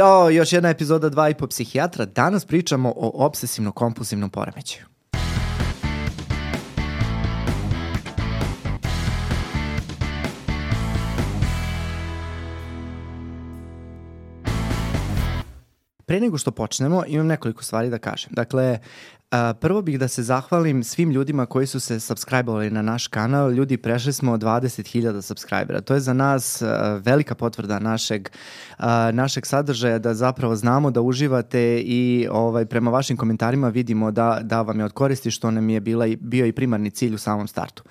Ćao, još jedna epizoda dva i po psihijatra. Danas pričamo o obsesivno-kompulsivnom poremećaju. Pre nego što počnemo, imam nekoliko stvari da kažem. Dakle, prvo bih da se zahvalim svim ljudima koji su se subscribe-ovali na naš kanal. Ljudi, prešli smo 20.000 subscribera. To je za nas velika potvrda našeg, našeg sadržaja, da zapravo znamo da uživate i ovaj, prema vašim komentarima vidimo da, da vam je od koristi, što nam je bila, bio i primarni cilj u samom startu.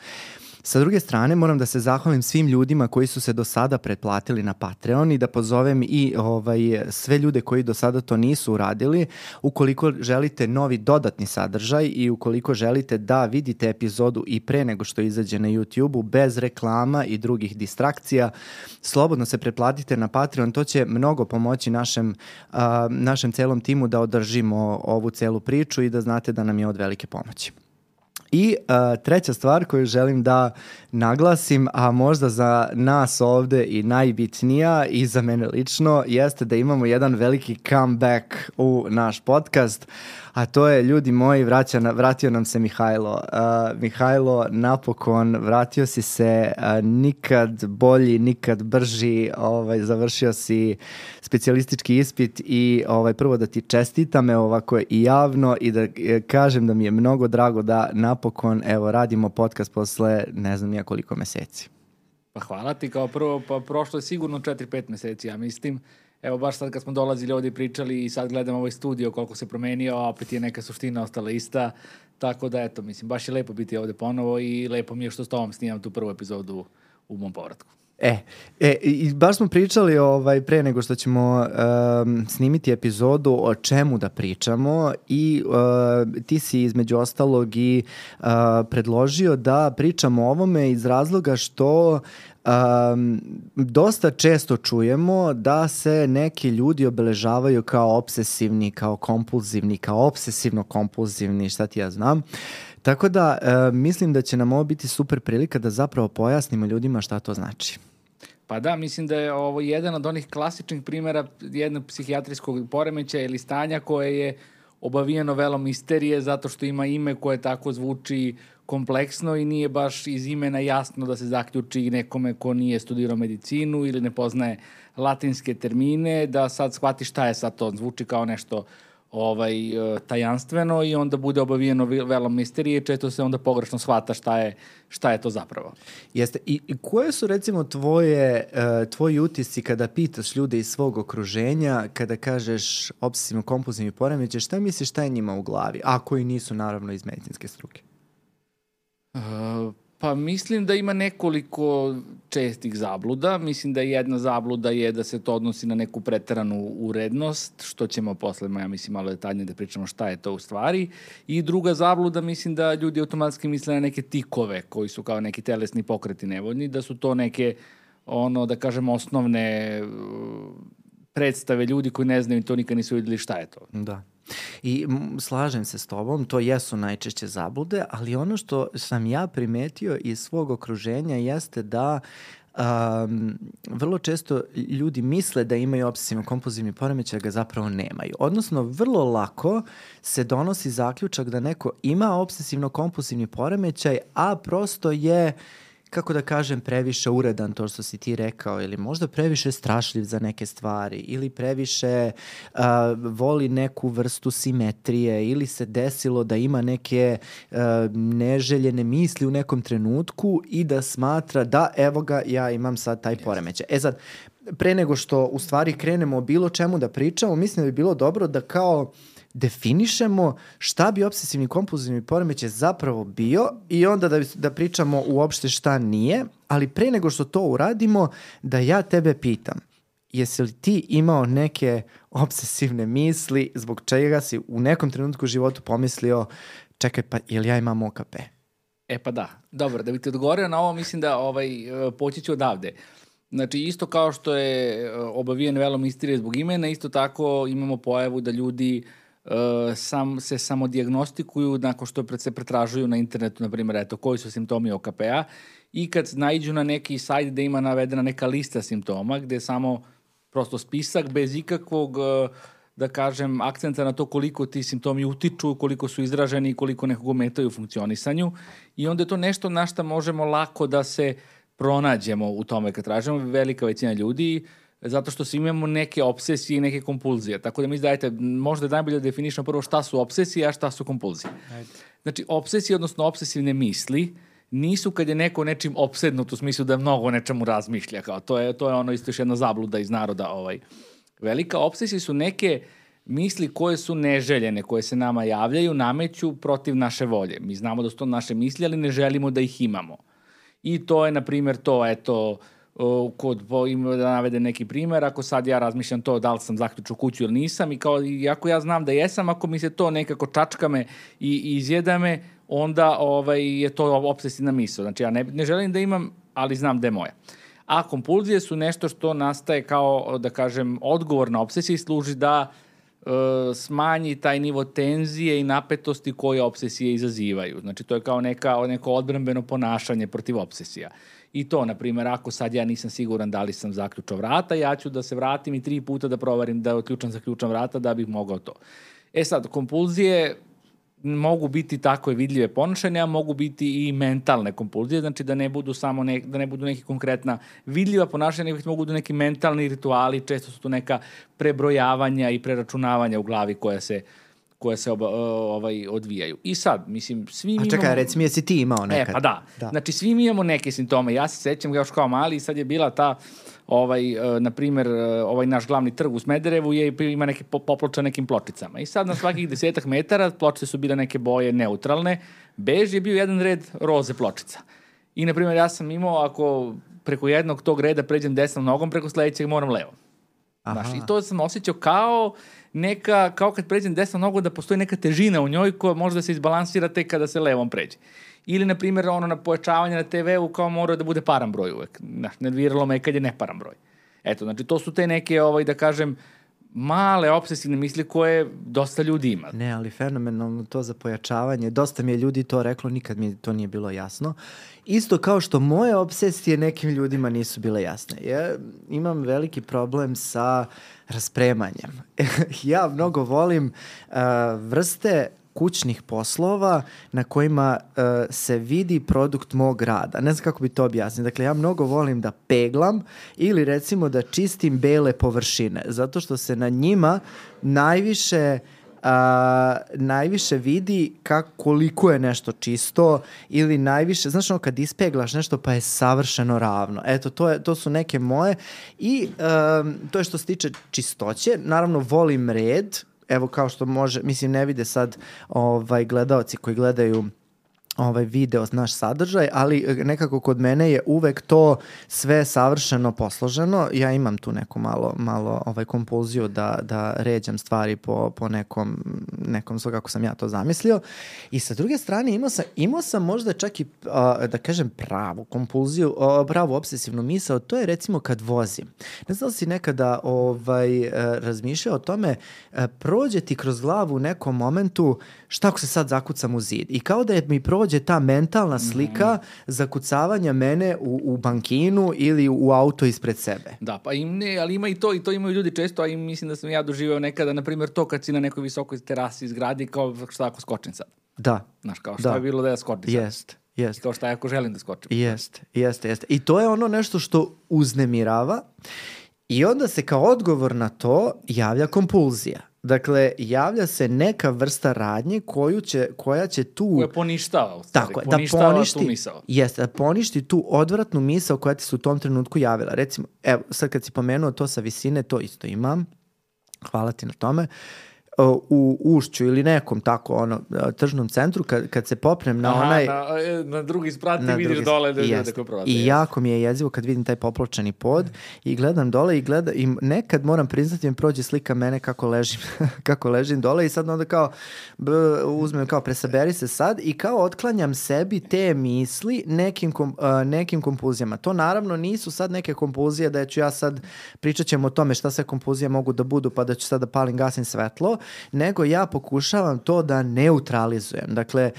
Sa druge strane, moram da se zahvalim svim ljudima koji su se do sada pretplatili na Patreon i da pozovem i ovaj, sve ljude koji do sada to nisu uradili. Ukoliko želite novi dodatni sadržaj i ukoliko želite da vidite epizodu i pre nego što izađe na YouTube-u, bez reklama i drugih distrakcija, slobodno se pretplatite na Patreon. To će mnogo pomoći našem, a, našem celom timu da održimo ovu celu priču i da znate da nam je od velike pomoći. I uh, treća stvar koju želim da naglasim, a možda za nas ovde i najbitnija i za mene lično, jeste da imamo jedan veliki comeback u naš podcast. A to je, ljudi moji, vraća, vratio nam se Mihajlo. Uh, Mihajlo, napokon, vratio si se, uh, nikad bolji, nikad brži, ovaj, završio si specijalistički ispit i ovaj, prvo da ti čestitam evo ovako i javno i da e, kažem da mi je mnogo drago da napokon, evo, radimo podcast posle ne znam ja koliko meseci. Pa hvala ti kao prvo, pa prošlo je sigurno 4-5 meseci, ja mislim. Evo baš sad kad smo dolazili ovdje i pričali i sad gledam ovaj studio koliko se promenio, a opet je neka suština ostala ista. Tako da eto, mislim, baš je lepo biti ovdje ponovo i lepo mi je što s tobom snimam tu prvu epizodu u mom povratku. E, e, i baš smo pričali ovaj, pre nego što ćemo um, snimiti epizodu o čemu da pričamo i uh, ti si između ostalog i uh, predložio da pričamo o ovome iz razloga što Um, dosta često čujemo da se neki ljudi obeležavaju kao obsesivni, kao kompulzivni, kao obsesivno-kompulzivni, šta ti ja znam. Tako da uh, mislim da će nam ovo biti super prilika da zapravo pojasnimo ljudima šta to znači. Pa da, mislim da je ovo jedan od onih klasičnih primjera jednog psihijatrijskog poremeća ili stanja koje je obavijeno velom misterije zato što ima ime koje tako zvuči kompleksno i nije baš iz imena jasno da se zaključi nekome ko nije studirao medicinu ili ne poznaje latinske termine, da sad shvati šta je sad to. Zvuči kao nešto ovaj, e, tajanstveno i onda bude obavijeno velom misterije, često se onda pogrešno shvata šta je, šta je to zapravo. Jeste. I, i koje su recimo tvoje, uh, tvoji utisci kada pitaš ljude iz svog okruženja, kada kažeš obsesivno kompulsivni poremeće, šta misliš šta je njima u glavi, a koji nisu naravno iz medicinske struke? Pa mislim da ima nekoliko čestih zabluda. Mislim da jedna zabluda je da se to odnosi na neku preteranu urednost, što ćemo posle, ja mislim, malo detaljnije da pričamo šta je to u stvari. I druga zabluda, mislim da ljudi automatski misle na neke tikove koji su kao neki telesni pokreti nevoljni, da su to neke, ono, da kažem, osnovne uh, predstave ljudi koji ne znaju to nikad nisu videli šta je to. Da. I slažem se s tobom, to jesu najčešće zablude, ali ono što sam ja primetio iz svog okruženja jeste da um, vrlo često ljudi misle da imaju obsesivno kompulzivni poremećaj, ga zapravo nemaju. Odnosno, vrlo lako se donosi zaključak da neko ima obsesivno kompulzivni poremećaj, a prosto je uh, kako da kažem, previše uredan, to što si ti rekao, ili možda previše strašljiv za neke stvari, ili previše uh, voli neku vrstu simetrije, ili se desilo da ima neke uh, neželjene misli u nekom trenutku i da smatra da evo ga, ja imam sad taj poremećaj. E sad, pre nego što u stvari krenemo o bilo čemu da pričamo, mislim da bi bilo dobro da kao uh, definišemo šta bi obsesivni kompulzivni poremećaj zapravo bio i onda da, da pričamo uopšte šta nije, ali pre nego što to uradimo, da ja tebe pitam, jesi li ti imao neke obsesivne misli zbog čega si u nekom trenutku u životu pomislio čekaj pa ili ja imam OKP? E pa da, dobro, da bi ti odgovorio na ovo mislim da ovaj, poći ću odavde. Znači, isto kao što je obavijen velo misterije zbog imena, isto tako imamo pojavu da ljudi uh, sam, se samo diagnostikuju nakon što se pretražuju na internetu, na primjer, eto, koji su simptomi OKP-a i kad naiđu na neki sajt gde ima navedena neka lista simptoma, gde samo prosto spisak bez ikakvog uh, da kažem, akcenta na to koliko ti simptomi utiču, koliko su izraženi i koliko nekog ometaju u funkcionisanju. I onda je to nešto na šta možemo lako da se pronađemo u tome kad tražimo. Velika većina ljudi zato što svi imamo neke obsesije i neke kompulzije. Tako da mi izdajete, možda je najbolje da definišemo prvo šta su obsesije, a šta su kompulzije. Ajde. Znači, obsesije, odnosno obsesivne misli, nisu kad je neko nečim obsednut u smislu da mnogo o nečemu razmišlja. Kao, to, je, to je ono isto još jedna zabluda iz naroda. Ovaj. Velika obsesija su neke misli koje su neželjene, koje se nama javljaju, nameću protiv naše volje. Mi znamo da su to naše misli, ali ne želimo da ih imamo. I to je, na primjer, to, eto, kod, ima da navede neki primer, ako sad ja razmišljam to da li sam zaključio kuću ili nisam i kao, iako ja znam da jesam, ako mi se to nekako čačka me i, i izjeda me, onda ovaj, je to obsesivna misla. Znači, ja ne, ne želim da imam, ali znam da je moja. A kompulzije su nešto što nastaje kao, da kažem, odgovor na obsesiju i služi da e, smanji taj nivo tenzije i napetosti koje obsesije izazivaju. Znači, to je kao neka, neko odbrambeno ponašanje protiv obsesija. I to, na primjer, ako sad ja nisam siguran da li sam zaključao vrata, ja ću da se vratim i tri puta da provarim da otključam, zaključam vrata da bih mogao to. E sad, kompulzije mogu biti tako vidljive ponašanja, mogu biti i mentalne kompulzije, znači da ne budu samo ne, da ne budu neki konkretna vidljiva ponašanja, nego mogu da neki mentalni rituali, često su to neka prebrojavanja i preračunavanja u glavi koja se koje se oba, ovaj, odvijaju. I sad, mislim, svi mi imamo... A čekaj, recimo, jesi ti imao nekad? E, pa da. da. Znači, svi mi imamo neke simptome. Ja se sećam još kao mali i sad je bila ta ovaj, uh, na primer, uh, ovaj naš glavni trg u Smederevu je, ima neke poploča nekim pločicama. I sad na svakih desetak metara pločice su bile neke boje neutralne. Bež je bio jedan red roze pločica. I, na primjer, ja sam imao, ako preko jednog tog reda pređem desnom nogom, preko sledećeg moram levo. Znaš, I to sam osjećao kao neka, kao kad pređem desnom nogu da postoji neka težina u njoj koja može da se izbalansira tek kada se levom pređe. Ili, na primjer, ono na pojačavanje na TV-u kao mora da bude paran broj uvek. Znaš, nerviralo me kad je neparan broj. Eto, znači, to su te neke, ovaj, da kažem, male obsesivne misli koje dosta ljudi ima. Ne, ali fenomenalno to za pojačavanje. Dosta mi je ljudi to reklo, nikad mi to nije bilo jasno. Isto kao što moje obsesije nekim ljudima nisu bile jasne. Ja imam veliki problem sa raspremanjem. ja mnogo volim uh, vrste kućnih poslova na kojima uh, se vidi produkt mog rada. Ne znam kako bi to objasnio. Dakle, ja mnogo volim da peglam ili recimo da čistim bele površine, zato što se na njima najviše a, najviše vidi kako, koliko je nešto čisto ili najviše, znaš ono kad ispeglaš nešto pa je savršeno ravno. Eto, to, je, to su neke moje i um, to je što se tiče čistoće. Naravno, volim red, evo kao što može, mislim ne vide sad ovaj gledaoci koji gledaju ovaj video naš sadržaj, ali e, nekako kod mene je uvek to sve savršeno posloženo. Ja imam tu neku malo, malo ovaj kompulziju da, da ređam stvari po, po nekom, nekom svoj kako sam ja to zamislio. I sa druge strane imao sam, imao sam možda čak i, da kažem, pravu kompulziju, pravu obsesivnu misao, to je recimo kad vozim. Ne znam da si nekada ovaj, e, razmišljao o tome, e, prođe ti kroz glavu u nekom momentu šta ako se sad zakucam u zid. I kao da je mi prođe ta mentalna slika mm. zakucavanja mene u, u bankinu ili u auto ispred sebe. Da, pa im ne, ali ima i to, i to imaju ljudi često, a i mislim da sam ja doživao nekada, na primjer, to kad si na nekoj visokoj terasi zgradi, kao šta ako skočim sad. Da. Znaš, kao šta da. je bilo da ja skočim sad. Jest. Jest. To šta ja ako želim da skočim. Jest, jeste, jeste. I to je ono nešto što uznemirava i onda se kao odgovor na to javlja kompulzija. Dakle, javlja se neka vrsta radnje koju će, koja će tu... Koja poništava, stvari. Tako, da poništi, tu misao. Jeste, da poništi tu odvratnu misao koja ti se u tom trenutku javila. Recimo, evo, sad kad si pomenuo to sa visine, to isto imam. Hvala ti na tome. Uh, u Ušću ili nekom tako ono tržnom centru kad, kad se popnem na Aha, onaj na, e, na drugi sprat i vidiš drugi, dole da je da prolazi. I jako mi je jezivo kad vidim taj popločani pod mm. i gledam dole i gleda i nekad moram priznati da mi prođe slika mene kako ležim kako ležim dole i sad onda kao b, uzmem kao presaberi se sad i kao otklanjam sebi te misli nekim kom, uh, nekim kompulzijama. To naravno nisu sad neke kompulzije da ću ja sad pričat ćemo o tome šta sve kompulzije mogu da budu pa da ću sad da palim gasim svetlo nego ja pokušavam to da neutralizujem. Dakle,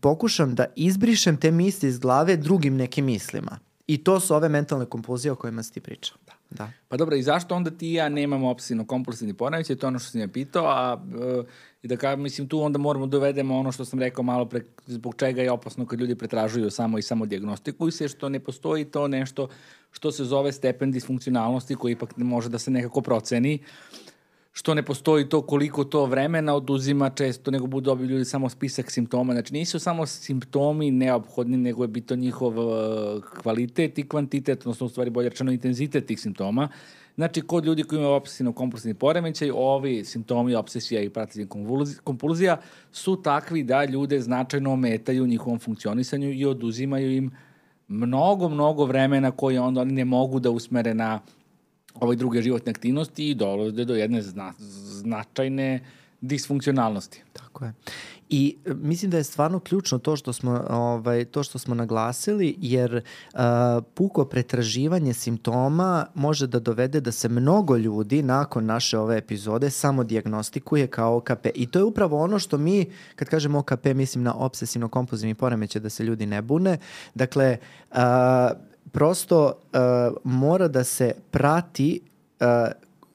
pokušam da izbrišem te misli iz glave drugim nekim mislima. I to su ove mentalne kompulzije o kojima si ti pričao. Da. Da. Pa dobro, i zašto onda ti i ja nemamo obsesivno kompulsivni poremećaj, to je ono što sam je pitao, a e, i da kažem, mislim, tu onda moramo da dovedemo ono što sam rekao malo pre, zbog čega je opasno kad ljudi pretražuju samo i samo diagnostikuju se, što ne postoji to nešto što se zove stepen disfunkcionalnosti koji ipak može da se nekako proceni što ne postoji to koliko to vremena oduzima često, nego budu dobili ljudi samo spisak simptoma. Znači nisu samo simptomi neophodni, nego je bito njihov uh, kvalitet i kvantitet, odnosno u stvari bolje rečeno intenzitet tih simptoma. Znači, kod ljudi koji imaju obsesivno kompulsivni poremećaj, ovi simptomi obsesija i pratilnih kompulzija su takvi da ljude značajno ometaju u njihovom funkcionisanju i oduzimaju im mnogo, mnogo vremena koje onda oni ne mogu da usmere na ove druge životne aktivnosti i dolaze do jedne zna, značajne disfunkcionalnosti. Tako je. I e, mislim da je stvarno ključno to što smo ovaj to što smo naglasili jer uh, puko pretraživanje simptoma može da dovede da se mnogo ljudi nakon naše ove epizode samo dijagnostikuje kao OKP. I to je upravo ono što mi kad kažemo OKP mislim na obsesivno kompulzivni poremećaj da se ljudi ne bune. Dakle uh, prosto uh, mora da se prati uh,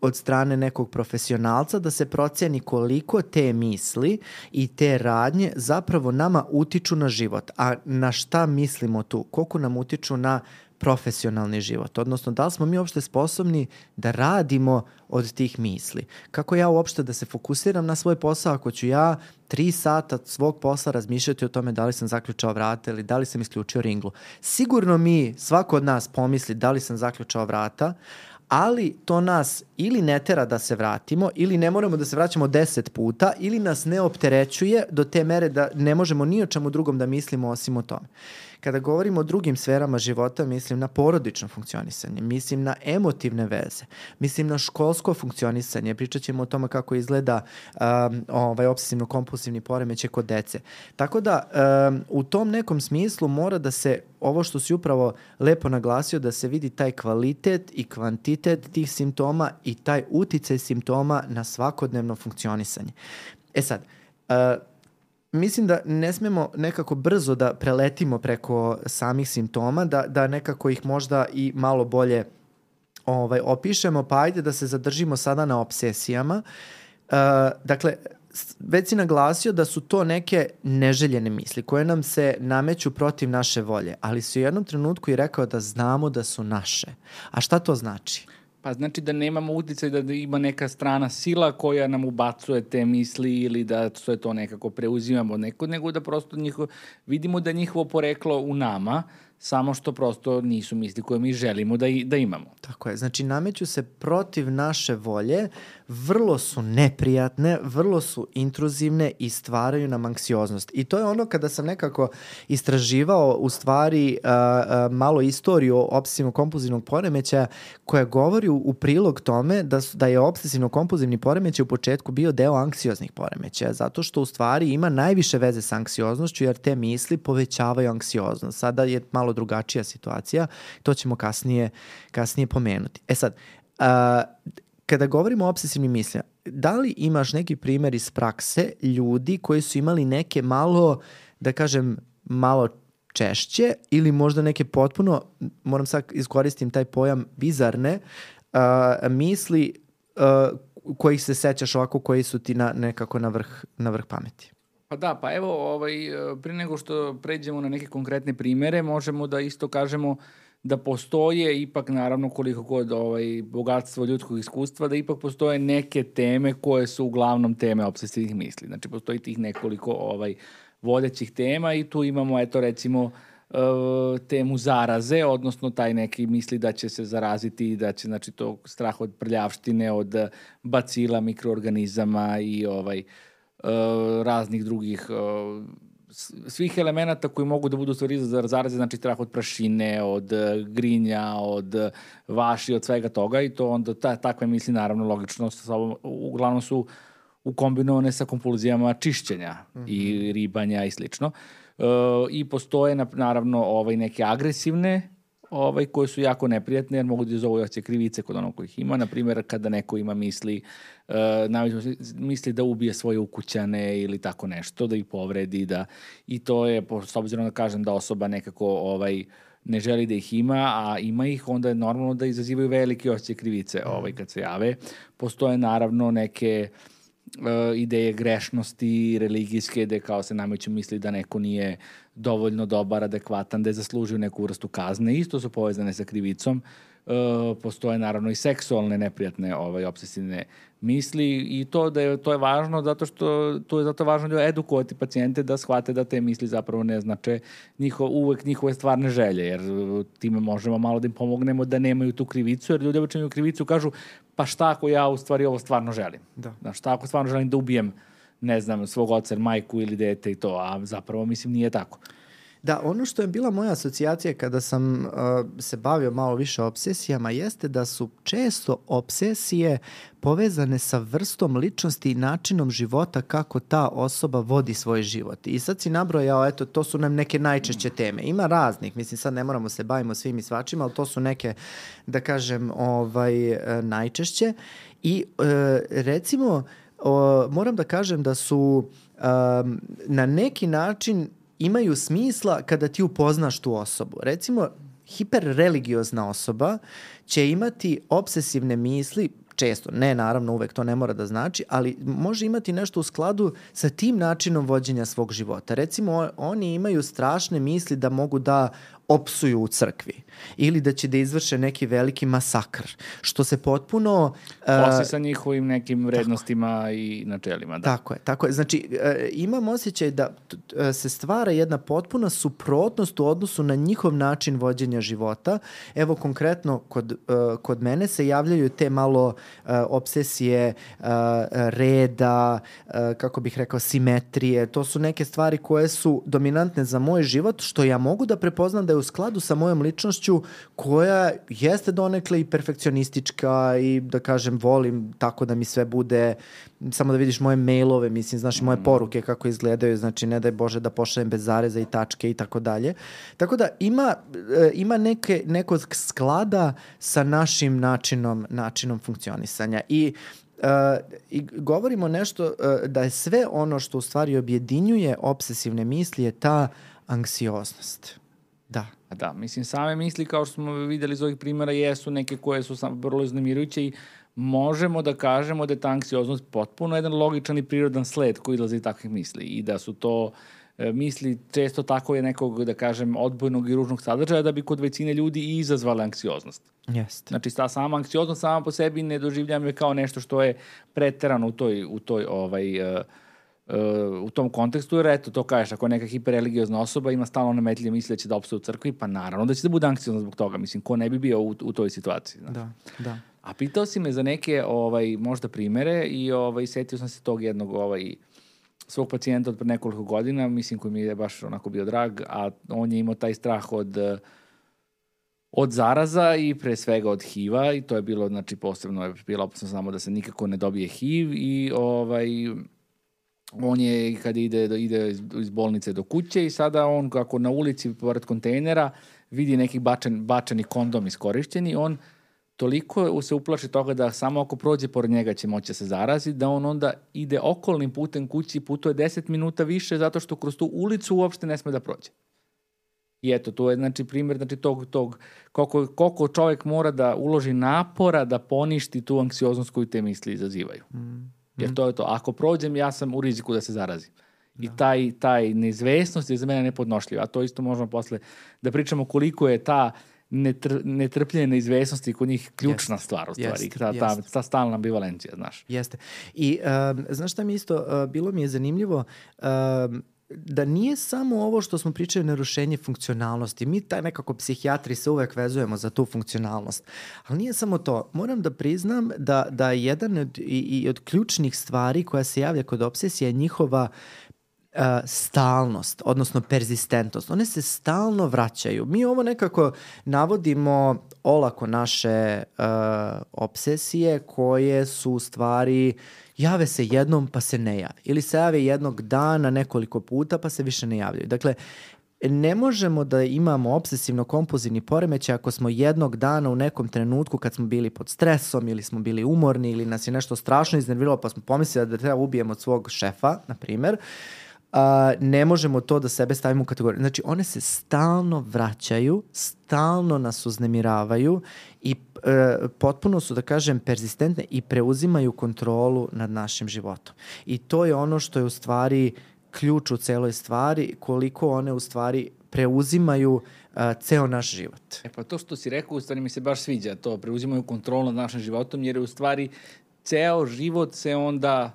od strane nekog profesionalca da se proceni koliko te misli i te radnje zapravo nama utiču na život. A na šta mislimo tu? Koliko nam utiču na profesionalni život, odnosno da li smo mi uopšte sposobni da radimo od tih misli. Kako ja uopšte da se fokusiram na svoj posao ako ću ja tri sata svog posla razmišljati o tome da li sam zaključao vrata ili da li sam isključio ringlu. Sigurno mi, svako od nas pomisli da li sam zaključao vrata, ali to nas ili ne tera da se vratimo, ili ne moramo da se vraćamo deset puta, ili nas ne opterećuje do te mere da ne možemo ni o čemu drugom da mislimo osim o tome. Kada govorimo o drugim sferama života, mislim na porodično funkcionisanje, mislim na emotivne veze, mislim na školsko funkcionisanje, pričat ćemo o tome kako izgleda um, ovaj obsesivno-kompulsivni poremeće kod dece. Tako da, um, u tom nekom smislu mora da se, ovo što si upravo lepo naglasio, da se vidi taj kvalitet i kvantitet tih simptoma i taj uticaj simptoma na svakodnevno funkcionisanje. E sad, uh, mislim da ne smemo nekako brzo da preletimo preko samih simptoma, da, da nekako ih možda i malo bolje ovaj, opišemo, pa ajde da se zadržimo sada na obsesijama. Uh, dakle, već si naglasio da su to neke neželjene misli koje nam se nameću protiv naše volje, ali si u jednom trenutku i rekao da znamo da su naše. A šta to znači? Pa znači da nemamo uticaj da, ima neka strana sila koja nam ubacuje te misli ili da sve to nekako preuzimamo neko, nego da prosto njiho, vidimo da njihovo poreklo u nama, samo što prosto nisu misli koje mi želimo da, i, da imamo. Tako je, znači nameću se protiv naše volje, vrlo su neprijatne, vrlo su intruzivne i stvaraju nam anksioznost. I to je ono kada sam nekako istraživao u stvari uh, uh, malo istoriju obsesivno kompulzivnog poremećaja koja govori u, prilog tome da, su, da je obsesivno kompulzivni poremećaj u početku bio deo anksioznih poremećaja, zato što u stvari ima najviše veze sa anksioznošću jer te misli povećavaju anksioznost. Sada je malo drugačija situacija, to ćemo kasnije, kasnije pomenuti. E sad, uh, kada govorimo o obsesivnim mislima, da li imaš neki primer iz prakse ljudi koji su imali neke malo, da kažem, malo češće ili možda neke potpuno, moram sad iskoristim taj pojam, bizarne uh, misli uh, kojih se sećaš ovako, koji su ti na, nekako na vrh, na vrh pameti? Pa da, pa evo, ovaj, pre nego što pređemo na neke konkretne primere, možemo da isto kažemo da postoje ipak naravno koliko god ovaj bogatstvo ljudskog iskustva da ipak postoje neke teme koje su uglavnom teme obsesivnih misli. Znači postoji tih nekoliko ovaj vodećih tema i tu imamo eto recimo uh, temu zaraze, odnosno taj neki misli da će se zaraziti i da će znači to strah od prljavštine, od bacila, mikroorganizama i ovaj uh, raznih drugih uh, svih elemenata koji mogu da budu stvari za zaraze, znači strah od prašine, od e, grinja, od e, vaši, od svega toga i to onda ta, takve misli naravno logično sa sobom, uglavnom su ukombinovane sa kompulzijama čišćenja mm -hmm. i ribanja i slično. E, I postoje naravno ovaj neke agresivne ovaj, koje su jako neprijatne jer mogu da izovu jače krivice kod onog kojih ima. Naprimjer, kada neko ima misli, uh, misli da ubije svoje ukućane ili tako nešto, da ih povredi, da, i to je, s obzirom da kažem da osoba nekako ovaj, ne želi da ih ima, a ima ih, onda je normalno da izazivaju velike osjećaje krivice ovaj, kad se jave. Postoje naravno neke uh, ideje grešnosti religijske, gde kao se nameću misli da neko nije dovoljno dobar, adekvatan, da je zaslužio neku vrstu kazne. Isto su povezane sa krivicom. Uh, postoje naravno i seksualne neprijatne ovaj, obsesivne misli i to da je to je važno zato što to je zato važno da edukovati pacijente da shvate da te misli zapravo ne znače njiho, uvek njihove stvarne želje jer time možemo malo da im pomognemo da nemaju tu krivicu jer ljudi obično krivicu kažu pa šta ako ja u stvari ovo stvarno želim Da. da šta ako stvarno želim da ubijem ne znam, svog oca, majku ili dete i to, a zapravo mislim nije tako. Da, ono što je bila moja asocijacija kada sam uh, se bavio malo više obsesijama jeste da su često obsesije povezane sa vrstom ličnosti i načinom života kako ta osoba vodi svoj život. I sad si nabrojao, eto, to su nam neke najčešće teme. Ima raznih, mislim sad ne moramo se bavimo svim i svačima, ali to su neke, da kažem, ovaj, e, najčešće. I uh, recimo, o, moram da kažem da su um, na neki način imaju smisla kada ti upoznaš tu osobu. Recimo, hiperreligiozna osoba će imati obsesivne misli, često, ne naravno uvek to ne mora da znači, ali može imati nešto u skladu sa tim načinom vođenja svog života. Recimo, oni imaju strašne misli da mogu da opsuju u crkvi ili da će da izvrše neki veliki masakr, što se potpuno... uh, Posle sa njihovim nekim vrednostima i načelima. Da. Tako je, tako je. Znači, e, imam osjećaj da t- se stvara jedna potpuna suprotnost u odnosu na njihov način vođenja života. Evo, konkretno, kod, e, kod mene se javljaju te malo e, obsesije e, reda, e, kako bih rekao, simetrije. To su neke stvari koje su dominantne za moj život, što ja mogu da prepoznam da je u skladu sa mojom ličnošću koja jeste donekle i perfekcionistička i da kažem volim tako da mi sve bude samo da vidiš moje mailove, mislim, znaš, i moje poruke kako izgledaju, znači ne daj Bože da pošaljem bez zareza i tačke i tako dalje. Tako da ima, e, ima neke, nekog sklada sa našim načinom, načinom funkcionisanja i Uh, i govorimo nešto uh, da je sve ono što u stvari objedinjuje obsesivne misli je ta anksioznost. Da. Da, mislim, same misli, kao što smo videli iz ovih primjera, jesu neke koje su sam, vrlo iznemirujuće i možemo da kažemo da je ta anksioznost potpuno jedan logičan i prirodan sled koji izlazi iz takvih misli i da su to e, misli često tako je nekog, da kažem, odbojnog i ružnog sadržaja da bi kod većine ljudi i izazvala anksioznost. Jeste. Znači, ta sama anksioznost sama po sebi ne doživljam je kao nešto što je preterano u toj, u toj ovaj, uh, uh, u tom kontekstu, jer eto, to kažeš, ako je neka hiperreligiozna osoba ima stalno nametljive misli da će da opstaje u crkvi, pa naravno da će da bude anksiozna zbog toga. Mislim, ko ne bi bio u, u toj situaciji. Znači. Da, da. A pitao si me za neke ovaj, možda primere i ovaj, setio sam se tog jednog ovaj, svog pacijenta od pre nekoliko godina, mislim koji mi je baš onako bio drag, a on je imao taj strah od od zaraza i pre svega od HIV-a i to je bilo, znači, posebno je bilo opasno samo da se nikako ne dobije HIV i ovaj, on je kad ide, ide iz, bolnice do kuće i sada on kako na ulici pored kontejnera vidi neki bačan, bačani kondom iskorišćeni, on toliko se uplaši toga da samo ako prođe pored njega će moći da se zarazi, da on onda ide okolnim putem kući, putuje 10 minuta više zato što kroz tu ulicu uopšte ne sme da prođe. I eto, to je znači primjer znači, tog, tog koliko, koliko čovjek mora da uloži napora da poništi tu anksioznost koju te misli izazivaju. Mm. Jer to je to. Ako prođem, ja sam u riziku da se zarazim. I taj, taj neizvesnost je za mene nepodnošljiva. A to isto možemo posle da pričamo koliko je ta netr, netrpljenje neizvesnosti kod njih ključna Jest. stvar u stvari. Jest. ta, ta, ta stalna ambivalencija, znaš. Jeste. I um, znaš šta mi isto, uh, bilo mi je zanimljivo, um, da nije samo ovo što smo pričali narušenje funkcionalnosti. Mi taj nekako psihijatri se uvek vezujemo za tu funkcionalnost. Ali nije samo to. Moram da priznam da, da je jedan od, i, i od ključnih stvari koja se javlja kod obsesije je njihova uh, stalnost, odnosno perzistentnost. One se stalno vraćaju. Mi ovo nekako navodimo olako naše uh, obsesije koje su u stvari jave se jednom pa se ne jave. Ili se jave jednog dana nekoliko puta pa se više ne javljaju. Dakle, ne možemo da imamo obsesivno-kompulzivni poremećaj ako smo jednog dana u nekom trenutku kad smo bili pod stresom ili smo bili umorni ili nas je nešto strašno iznerviralo pa smo pomislili da treba ubijemo od svog šefa, na primer, a, ne možemo to da sebe stavimo u kategoriju. Znači, one se stalno vraćaju, stalno nas uznemiravaju i e, potpuno su, da kažem, persistentne i preuzimaju kontrolu nad našim životom. I to je ono što je u stvari ključ u celoj stvari, koliko one u stvari preuzimaju uh, ceo naš život. E pa to što si rekao, u stvari mi se baš sviđa, to preuzimaju kontrolu nad našim životom, jer je u stvari ceo život se onda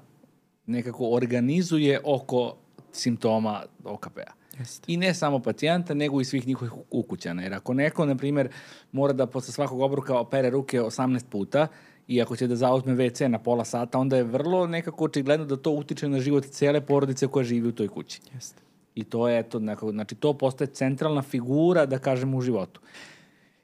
nekako organizuje oko simptoma OKP-a. Jeste. I ne samo pacijenta, nego i svih njihovih ukućana. Jer ako neko, na primjer, mora da posle svakog obroka opere ruke 18 puta, i ako će da zauzme WC na pola sata, onda je vrlo nekako očigledno da to utiče na život cele porodice koja živi u toj kući. Jeste. I to je, eto, nekako, znači to postaje centralna figura, da kažemo, u životu.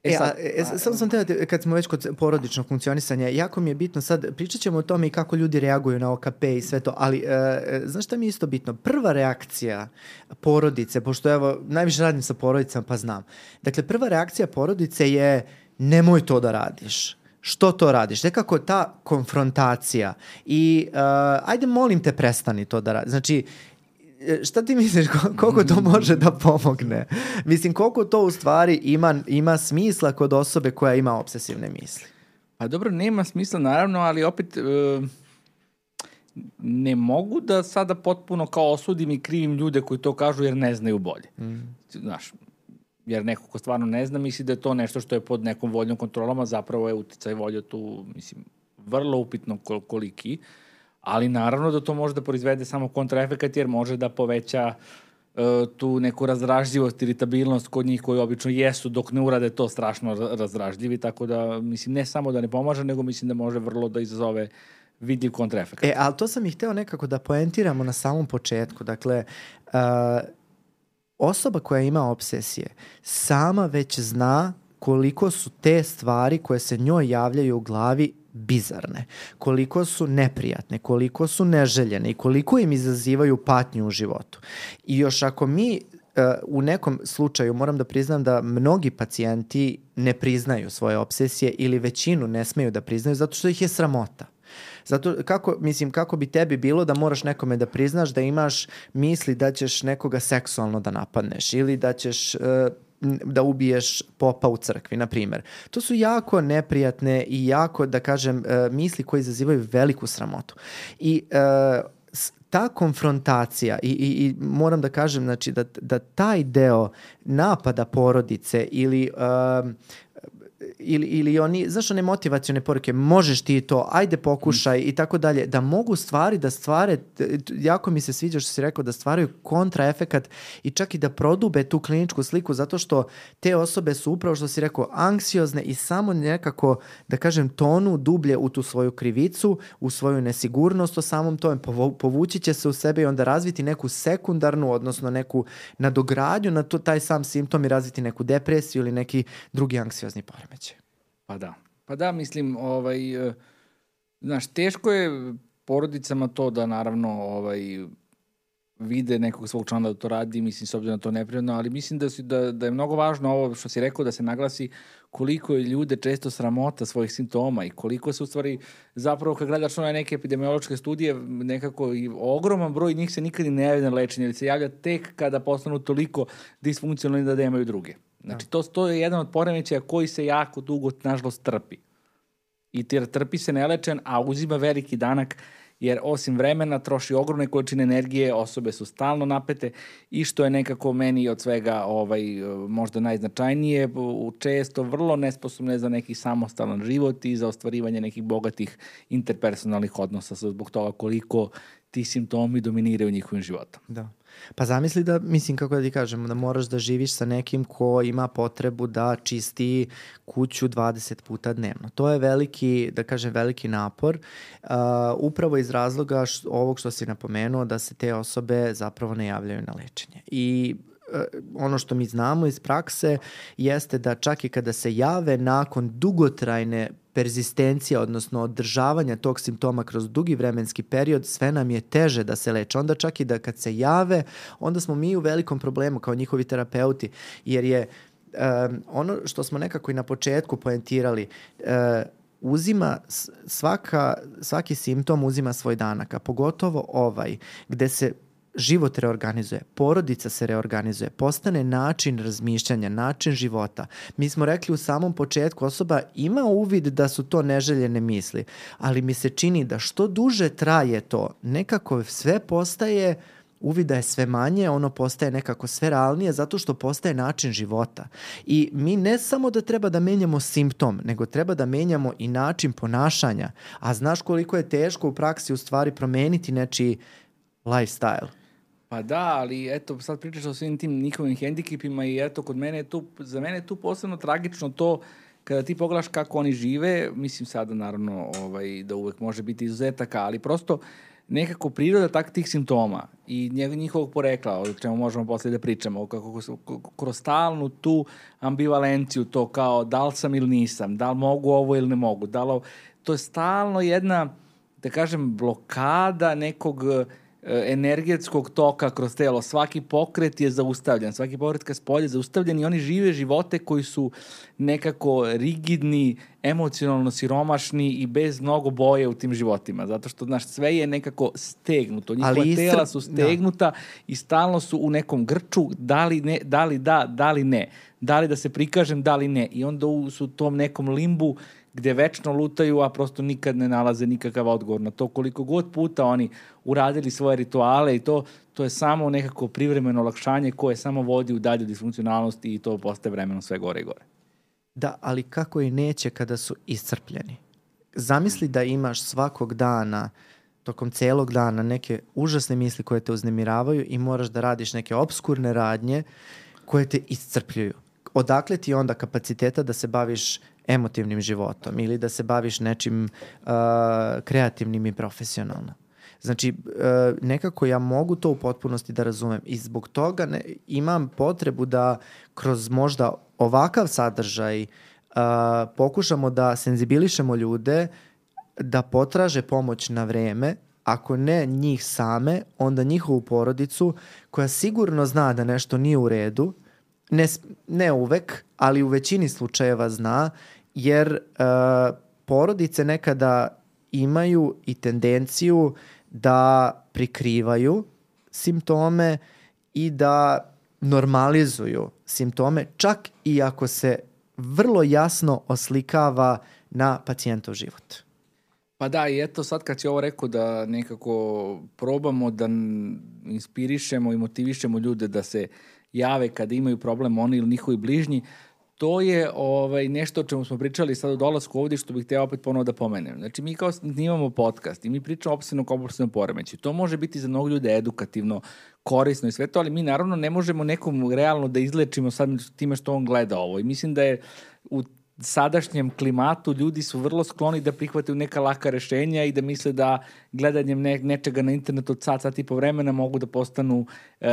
E, sad, a, e, samo sam teo, da kad smo već kod porodičnog funkcionisanja, jako mi je bitno sad, pričat ćemo o tome i kako ljudi reaguju na OKP i sve to, ali e, e, znaš šta mi je isto bitno? Prva reakcija porodice, pošto evo, najviše radim sa porodicama pa znam. Dakle, prva reakcija porodice je nemoj to da radiš što to radiš, nekako ta konfrontacija i uh, ajde molim te prestani to da radiš. Znači, E, šta ti misliš, koliko to može da pomogne? Mislim, koliko to u stvari ima, ima smisla kod osobe koja ima obsesivne misli? Pa dobro, nema smisla naravno, ali opet e, ne mogu da sada potpuno kao osudim i krivim ljude koji to kažu jer ne znaju bolje. Mm. Znaš, jer neko ko stvarno ne zna misli da je to nešto što je pod nekom voljnom kontrolom, a zapravo je uticaj volja tu, mislim, vrlo upitno koliki. Uh, ali naravno da to može da proizvede samo kontraefekat jer može da poveća uh, tu neku razražljivost, iritabilnost kod njih koji obično jesu dok ne urade to strašno razražljivi, tako da mislim ne samo da ne pomaže, nego mislim da može vrlo da izazove vidljiv kontraefekat. E, ali to sam i hteo nekako da poentiramo na samom početku. Dakle, uh, osoba koja ima obsesije sama već zna koliko su te stvari koje se njoj javljaju u glavi bizarne, koliko su neprijatne, koliko su neželjene i koliko im izazivaju patnju u životu. I još ako mi uh, u nekom slučaju moram da priznam da mnogi pacijenti ne priznaju svoje obsesije ili većinu ne smeju da priznaju zato što ih je sramota. Zato kako mislim kako bi tebi bilo da moraš nekome da priznaš da imaš misli da ćeš nekoga seksualno da napadneš ili da ćeš uh, da ubiješ popa u crkvi, na primer. To su jako neprijatne i jako, da kažem, e, misli koje izazivaju veliku sramotu. I uh, ta konfrontacija i, i, i moram da kažem znači, da, da taj deo napada porodice ili uh, ili, ili oni, znaš one motivacione poruke, možeš ti to, ajde pokušaj i tako dalje, da mogu stvari da stvare, jako mi se sviđa što si rekao, da stvaraju kontraefekat i čak i da prodube tu kliničku sliku zato što te osobe su upravo što si rekao anksiozne i samo nekako, da kažem, tonu dublje u tu svoju krivicu, u svoju nesigurnost o samom tome, povući će se u sebe i onda razviti neku sekundarnu, odnosno neku nadogradnju na to, taj sam simptom i razviti neku depresiju ili neki drugi anksiozni poremećaj. Pa da. Pa da, mislim, ovaj, e, znaš, teško je porodicama to da naravno ovaj, vide nekog svog člana da to radi, mislim, s obzirom na to neprijatno, ali mislim da, si, da, da je mnogo važno ovo što si rekao, da se naglasi koliko je ljude često sramota svojih simptoma i koliko se u stvari, zapravo kad gledaš one neke epidemiološke studije, nekako i ogroman broj njih se nikad ne javlja na lečenje, ili se javlja tek kada postanu toliko disfunkcionalni da nemaju druge. Znači, to, to je jedan od poremećaja koji se jako dugo, nažalost, trpi. I jer trpi se nelečen, a uzima veliki danak, jer osim vremena troši ogromne količine energije, osobe su stalno napete i što je nekako meni od svega ovaj, možda najznačajnije, često vrlo nesposobne za neki samostalan život i za ostvarivanje nekih bogatih interpersonalnih odnosa zbog toga koliko ti simptomi dominiraju njihovim životom. Da. Pa zamisli da, mislim kako da ti kažemo, da moraš da živiš sa nekim ko ima potrebu da čisti kuću 20 puta dnevno. To je veliki, da kažem, veliki napor, uh, upravo iz razloga š, ovog što si napomenuo, da se te osobe zapravo ne javljaju na lečenje. I ono što mi znamo iz prakse jeste da čak i kada se jave nakon dugotrajne perzistencija, odnosno održavanja tog simptoma kroz dugi vremenski period, sve nam je teže da se leče. Onda čak i da kad se jave, onda smo mi u velikom problemu kao njihovi terapeuti, jer je um, ono što smo nekako i na početku poentirali, uh, uzima svaka, svaki simptom uzima svoj danak, a pogotovo ovaj, gde se život reorganizuje, porodica se reorganizuje, postane način razmišljanja, način života. Mi smo rekli u samom početku, osoba ima uvid da su to neželjene misli, ali mi se čini da što duže traje to, nekako sve postaje uvida je sve manje, ono postaje nekako sve realnije zato što postaje način života. I mi ne samo da treba da menjamo simptom, nego treba da menjamo i način ponašanja. A znaš koliko je teško u praksi u stvari promeniti nečiji lifestyle. Pa da, ali eto, sad pričaš o svim tim njihovim hendikipima i eto, kod mene je tu, za mene je tu posebno tragično to kada ti pogledaš kako oni žive, mislim sada naravno ovaj, da uvek može biti izuzetaka, ali prosto nekako priroda tak tih simptoma i njihovog porekla, o čemu možemo posle da pričamo, kako kroz stalnu tu ambivalenciju, to kao da li sam ili nisam, da li mogu ovo ili ne mogu, da li, to je stalno jedna, da kažem, blokada nekog uh, energetskog toka kroz telo. Svaki pokret je zaustavljen, svaki pokret ka spolje je zaustavljen i oni žive živote koji su nekako rigidni, emocionalno siromašni i bez mnogo boje u tim životima. Zato što, znaš, sve je nekako stegnuto. Njihova Ali istr... tela su da. stegnuta da. i stalno su u nekom grču, da li, ne, da li da, da li ne. Da li da se prikažem, da li ne. I onda su u tom nekom limbu gde večno lutaju, a prosto nikad ne nalaze nikakav odgovor na to. Koliko god puta oni uradili svoje rituale i to, to je samo nekako privremeno olakšanje koje samo vodi u dalju disfunkcionalnosti i to postaje vremenom sve gore i gore. Da, ali kako i neće kada su iscrpljeni? Zamisli da imaš svakog dana tokom celog dana neke užasne misli koje te uznemiravaju i moraš da radiš neke obskurne radnje koje te iscrpljuju. Odakle ti onda kapaciteta da se baviš emotivnim životom ili da se baviš nečim uh, kreativnim i profesionalno. Znači, uh, nekako ja mogu to u potpunosti da razumem i zbog toga ne, imam potrebu da kroz možda ovakav sadržaj uh, pokušamo da senzibilišemo ljude da potraže pomoć na vreme, ako ne njih same, onda njihovu porodicu koja sigurno zna da nešto nije u redu, ne, ne uvek, ali u većini slučajeva zna jer uh, porodice nekada imaju i tendenciju da prikrivaju simptome i da normalizuju simptome, čak i ako se vrlo jasno oslikava na pacijentov život. Pa da, i eto sad kad si ovo rekao da nekako probamo da inspirišemo i motivišemo ljude da se jave kada imaju problem oni ili njihovi bližnji, to je ovaj, nešto o čemu smo pričali sad u dolasku ovde što bih hteo opet ponovo da pomenem. Znači, mi kao snimamo podcast i mi pričamo o opsjedno kompulsivnom poremeću. To može biti za mnogo ljude edukativno, korisno i sve to, ali mi naravno ne možemo nekom realno da izlečimo sad time što on gleda ovo. I mislim da je u sadašnjem klimatu ljudi su vrlo skloni da prihvataju neka laka rešenja i da misle da gledanjem ne, nečega na internetu od sat, sat i po vremena mogu da postanu e,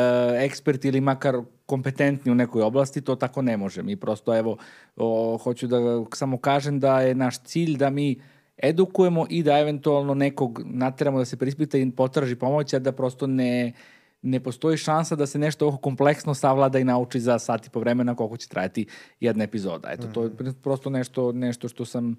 eksperti ili makar kompetentni u nekoj oblasti, to tako ne može. Mi prosto, evo, o, hoću da samo kažem da je naš cilj da mi edukujemo i da eventualno nekog nateramo da se prispita i potraži pomoć, a da prosto ne ne postoji šansa da se nešto ovo kompleksno savlada i nauči za sat i po vremena koliko će trajati jedna epizoda. Eto, to je mhm. prosto nešto, nešto što sam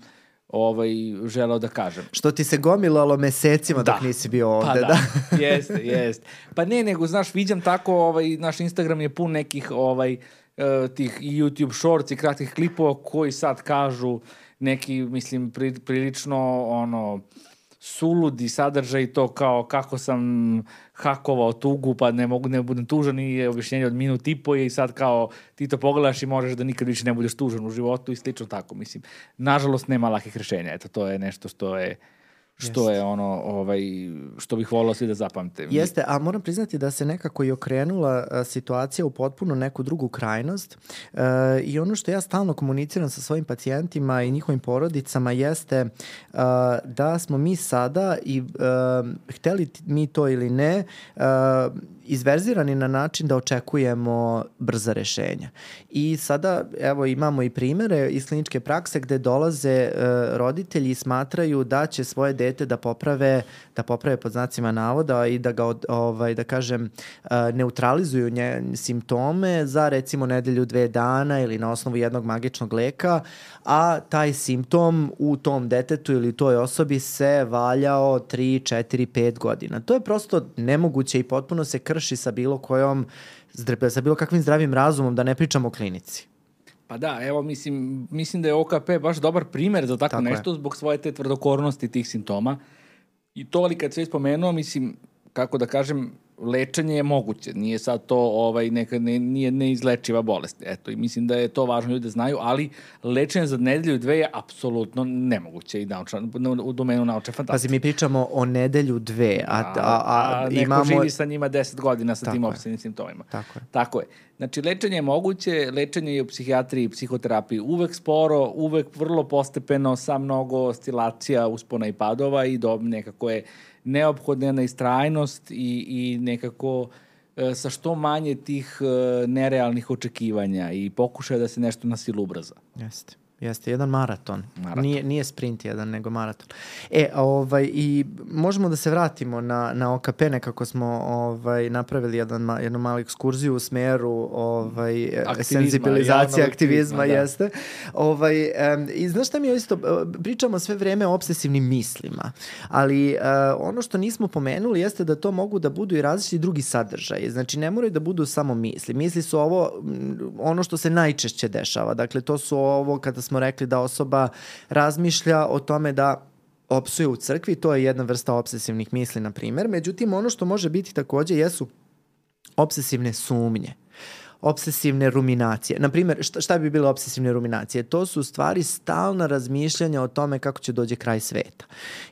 ovaj, želeo da kažem. Što ti se gomilalo mesecima da. dok nisi bio ovde, pa da. da. jeste, jeste. Pa ne, nego, znaš, viđam tako, ovaj, naš Instagram je pun nekih ovaj, uh, tih YouTube shorts i kratkih klipova koji sad kažu neki, mislim, pri, prilično, ono, suludi sadržaj to kao kako sam hakovao tugu pa ne mogu ne budem tužan i je objašnjenje od minut i po i sad kao ti to pogledaš i možeš da nikad više ne budeš tužan u životu i slično tako mislim. Nažalost nema lakih rešenja, eto to je nešto što je što Jeste. je ono ovaj što bih volao svi da zapamte. Jeste, a moram priznati da se nekako i okrenula a, situacija u potpuno neku drugu krajnost. E, I ono što ja stalno komuniciram sa svojim pacijentima i njihovim porodicama jeste a, da smo mi sada i a, hteli mi to ili ne, a, izverzirani na način da očekujemo brza rešenja. I sada, evo, imamo i primere iz kliničke prakse gde dolaze e, roditelji i smatraju da će svoje dete da poprave, da poprave pod znacima navoda i da ga, od, ovaj, da kažem, a, neutralizuju nje, simptome za recimo nedelju, dve dana ili na osnovu jednog magičnog leka, a taj simptom u tom detetu ili toj osobi se valjao 3, 4, 5 godina. To je prosto nemoguće i potpuno se krši sa bilo kojom sa bilo kakvim zdravim razumom, da ne pričamo o klinici. Pa da, evo mislim, mislim da je OKP baš dobar primer za tako, tako nešto je. zbog svoje te tvrdokornosti tih simptoma. I to ali kad sve spomenuo, mislim, kako da kažem, lečenje je moguće, nije sad to ovaj, neka, ne, nije neizlečiva bolest. Eto, i mislim da je to važno ljudi da znaju, ali lečenje za nedelju dve je apsolutno nemoguće i nauča, u domenu naučne fantastike. Pazi, mi pričamo o nedelju dve, a, a, a, a, neko imamo... živi sa njima 10 godina sa Tako tim obsednim simptomima. Tako je. Tako je. Znači, lečenje je moguće, lečenje je u psihijatriji i psihoterapiji uvek sporo, uvek vrlo postepeno, sa mnogo oscilacija, uspona i padova i do nekako je neophodna jedna istrajnost i, i nekako e, sa što manje tih e, nerealnih očekivanja i pokušaja da se nešto na silu ubrza. Jeste. Jeste, jedan maraton. maraton. Nije, nije sprint jedan, nego maraton. E, ovaj, i možemo da se vratimo na, na OKP, nekako smo ovaj, napravili jedan, jednu malu ekskurziju u smeru ovaj, aktivizma, senzibilizacije, aktivizma, da. jeste. Ovaj, um, I znaš šta mi je isto, pričamo sve vreme o obsesivnim mislima, ali uh, ono što nismo pomenuli jeste da to mogu da budu i različiti drugi sadržaji. Znači, ne moraju da budu samo misli. Misli su ovo, ono što se najčešće dešava. Dakle, to su ovo kada smo rekli da osoba razmišlja o tome da opsuje u crkvi, to je jedna vrsta obsesivnih misli, na primer. Međutim, ono što može biti takođe jesu obsesivne sumnje obsesivne ruminacije. Naprimer, šta, šta bi bile obsesivne ruminacije? To su stvari stalna razmišljanja o tome kako će dođe kraj sveta.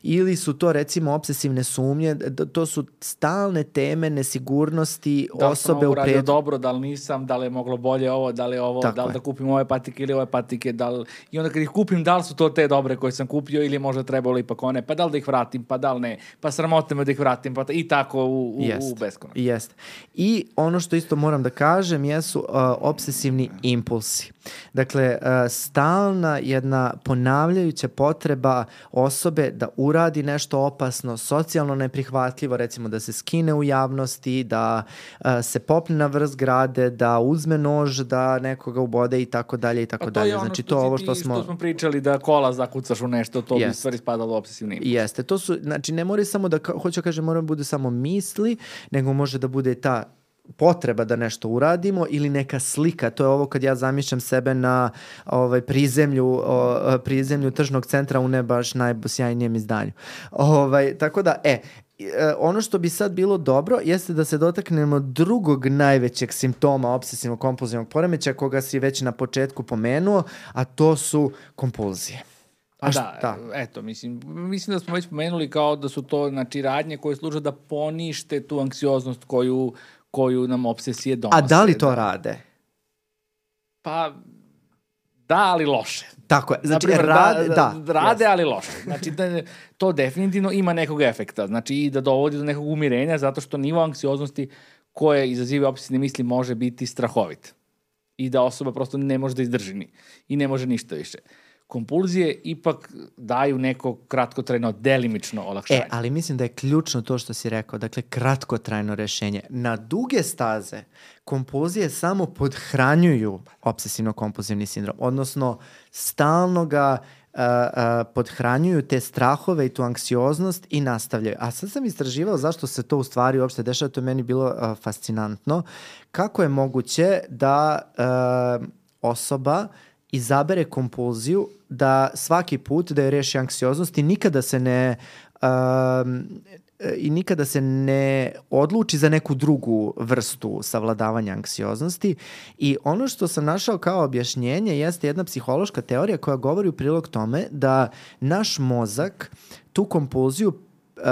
Ili su to recimo obsesivne sumnje, to su stalne teme nesigurnosti da osobe u pred... dobro, da li nisam, da li je moglo bolje ovo, da li je ovo, Tako da li je. da kupim ove patike ili ove patike, da li... i onda kad ih kupim, da li su to te dobre koje sam kupio ili možda trebalo ipak one, pa da li da ih vratim, pa da li ne, pa sramotno me da ih vratim, pa i tako u, u, Jest. u beskonačno. Jeste. I ono što isto moram da kažem je jesu uh, obsesivni impulsi. Dakle, uh, stalna jedna ponavljajuća potreba osobe da uradi nešto opasno, socijalno neprihvatljivo, recimo da se skine u javnosti, da uh, se popne na vrst grade, da uzme nož, da nekoga ubode i tako dalje i tako dalje. Znači, to ovo što smo... Što smo pričali da kola zakucaš u nešto, to Jest. bi stvari spadalo obsesivni impuls. Jeste, to su, znači ne mora samo da, hoću da kažem, mora da bude samo misli, nego može da bude ta potreba da nešto uradimo ili neka slika, to je ovo kad ja zamišljam sebe na ovaj prizemlju o, prizemlju tržnog centra u ne baš najsjajnijem izdanju. Ovaj tako da e, e ono što bi sad bilo dobro jeste da se dotaknemo drugog najvećeg simptoma obsesivnog kompulzivnog poremećaja koga si već na početku pomenuo, a to su kompulzije. A da, da, eto, mislim, mislim da smo već pomenuli kao da su to znači, radnje koje služe da ponište tu anksioznost koju, koju nam obsesije donose. A da li to da. rade? Pa, da, ali loše. Tako je. Znači, Naprimer, rade, da, da, rade, yes. ali loše. Znači, da, to definitivno ima nekog efekta. Znači, i da dovodi do nekog umirenja, zato što nivo anksioznosti koje izaziva obsesivne misli može biti strahovit. I da osoba prosto ne može da izdrži ni, i ne može ništa više. Uh, kompulzije ipak daju neko kratkotrajno, delimično olakšanje. E, ali mislim da je ključno to što si rekao, dakle kratkotrajno rešenje. Na duge staze kompulzije samo podhranjuju obsesivno-kompulzivni sindrom, odnosno stalno ga uh, uh, podhranjuju te strahove i tu anksioznost i nastavljaju. A sad sam istraživao zašto se to u stvari uopšte dešava, to je meni bilo uh, fascinantno. Kako je moguće da osoba izabere kompulziju da svaki put da je reši anksioznost i nikada se ne um, i nikada se ne odluči za neku drugu vrstu savladavanja anksioznosti. I ono što sam našao kao objašnjenje jeste jedna psihološka teorija koja govori u prilog tome da naš mozak tu kompulziju uh,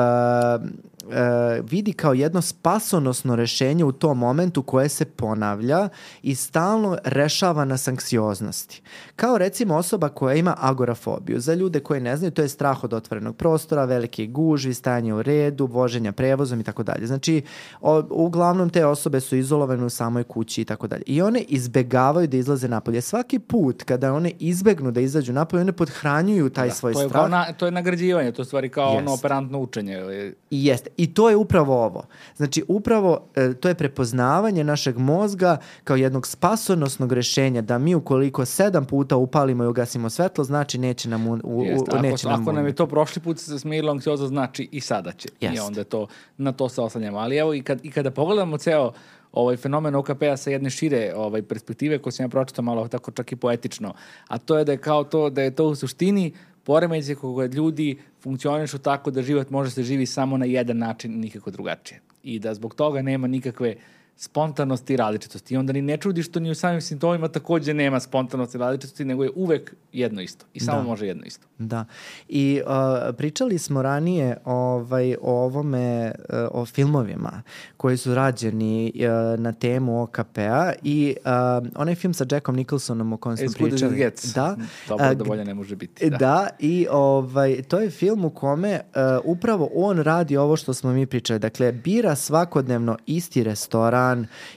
vidi kao jedno spasonosno rešenje u tom momentu koje se ponavlja i stalno rešava nas anksioznosti. Kao recimo osoba koja ima agorafobiju. Za ljude koji ne znaju, to je strah od otvorenog prostora, velike gužvi, stajanje u redu, voženja prevozom i tako dalje. Znači, o, uglavnom te osobe su izolovane u samoj kući i tako dalje. I one izbegavaju da izlaze napolje. Svaki put kada one izbegnu da izađu napolje, one podhranjuju taj Da, svoj to je, strah. na, to je nagrađivanje, to je stvari kao ono Jest. operantno učenje. ili- I jeste. I to je upravo ovo. Znači, upravo e, to je prepoznavanje našeg mozga kao jednog spasonosnog rešenja da mi ukoliko sedam puta upalimo i ugasimo svetlo, znači neće nam, u, u, Jeste, u, ako, neće nam ako nam je to prošli put se smirilo anksiozno, znači i sada će. I Jeste. onda to, na to se oslanjamo. Ali evo, i, kad, i kada pogledamo ceo ovaj fenomen OKP-a sa jedne šire ovaj, perspektive, koju sam ja pročitao malo tako čak i poetično, a to je da je kao to, da je to u suštini poremeđaj koga ljudi funkcionišu tako da život može se živi samo na jedan način, nikako drugačije. I da zbog toga nema nikakve spontanosti i različitosti. I onda ni ne čudi što ni u samim simptomima takođe nema spontanosti i različitosti, nego je uvek jedno isto. I samo Da. može jedno isto. Da. I uh, pričali smo ranije ovaj, o ovome, uh, o filmovima koji su rađeni uh, na temu OKP-a i uh, onaj film sa Jackom Nicholsonom o kojem smo As pričali. gets. Da. Dobro a, da bolje ne može biti. Da. Da. i ovaj, to je film u kome uh, upravo on radi ovo što smo mi pričali. Dakle, bira svakodnevno isti restoran,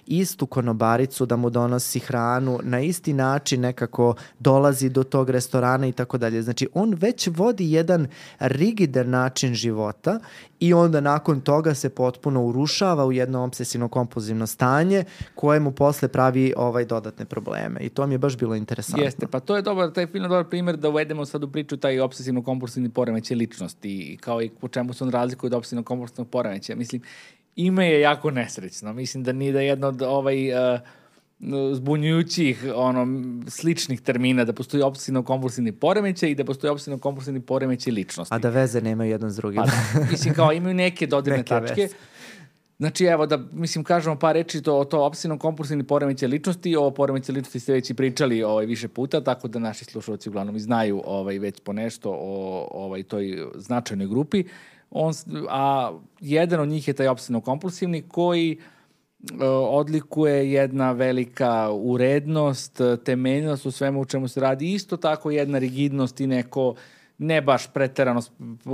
istu konobaricu da mu donosi hranu, na isti način nekako dolazi do tog restorana i tako dalje. Znači, on već vodi jedan rigidan način života i onda nakon toga se potpuno urušava u jedno obsesivno-kompulzivno stanje koje mu posle pravi ovaj dodatne probleme. I to mi je baš bilo interesantno. Jeste, pa to je dobar, taj film je dobar primjer da uvedemo sad u priču taj obsesivno-kompulsivni poremećaj ličnosti i kao i po čemu se on razlikuje od obsesivno-kompulsivnog poremećaja. Mislim, ime je jako nesrećno. Mislim da nije da je jedno od ovaj, uh, zbunjujućih ono, sličnih termina da postoji obsesivno-kompulsivni poremećaj i da postoji obsesivno-kompulsivni poremećaj ličnosti. A da veze nemaju jedan s drugim. Pa da, mislim kao imaju neke dodirne Neke tačke. veze. Znači evo da mislim kažemo par reči to o to opsivno kompulsivni poremećaj ličnosti, o poremećaju ličnosti ste već i pričali ovaj više puta, tako da naši slušalci uglavnom i znaju ovaj već po nešto o ovaj toj značajnoj grupi. On a jedan od njih je taj opsivno kompulsivni koji e, odlikuje jedna velika urednost, temeljnost u svemu u čemu se radi. Isto tako jedna rigidnost i neko ne baš preterano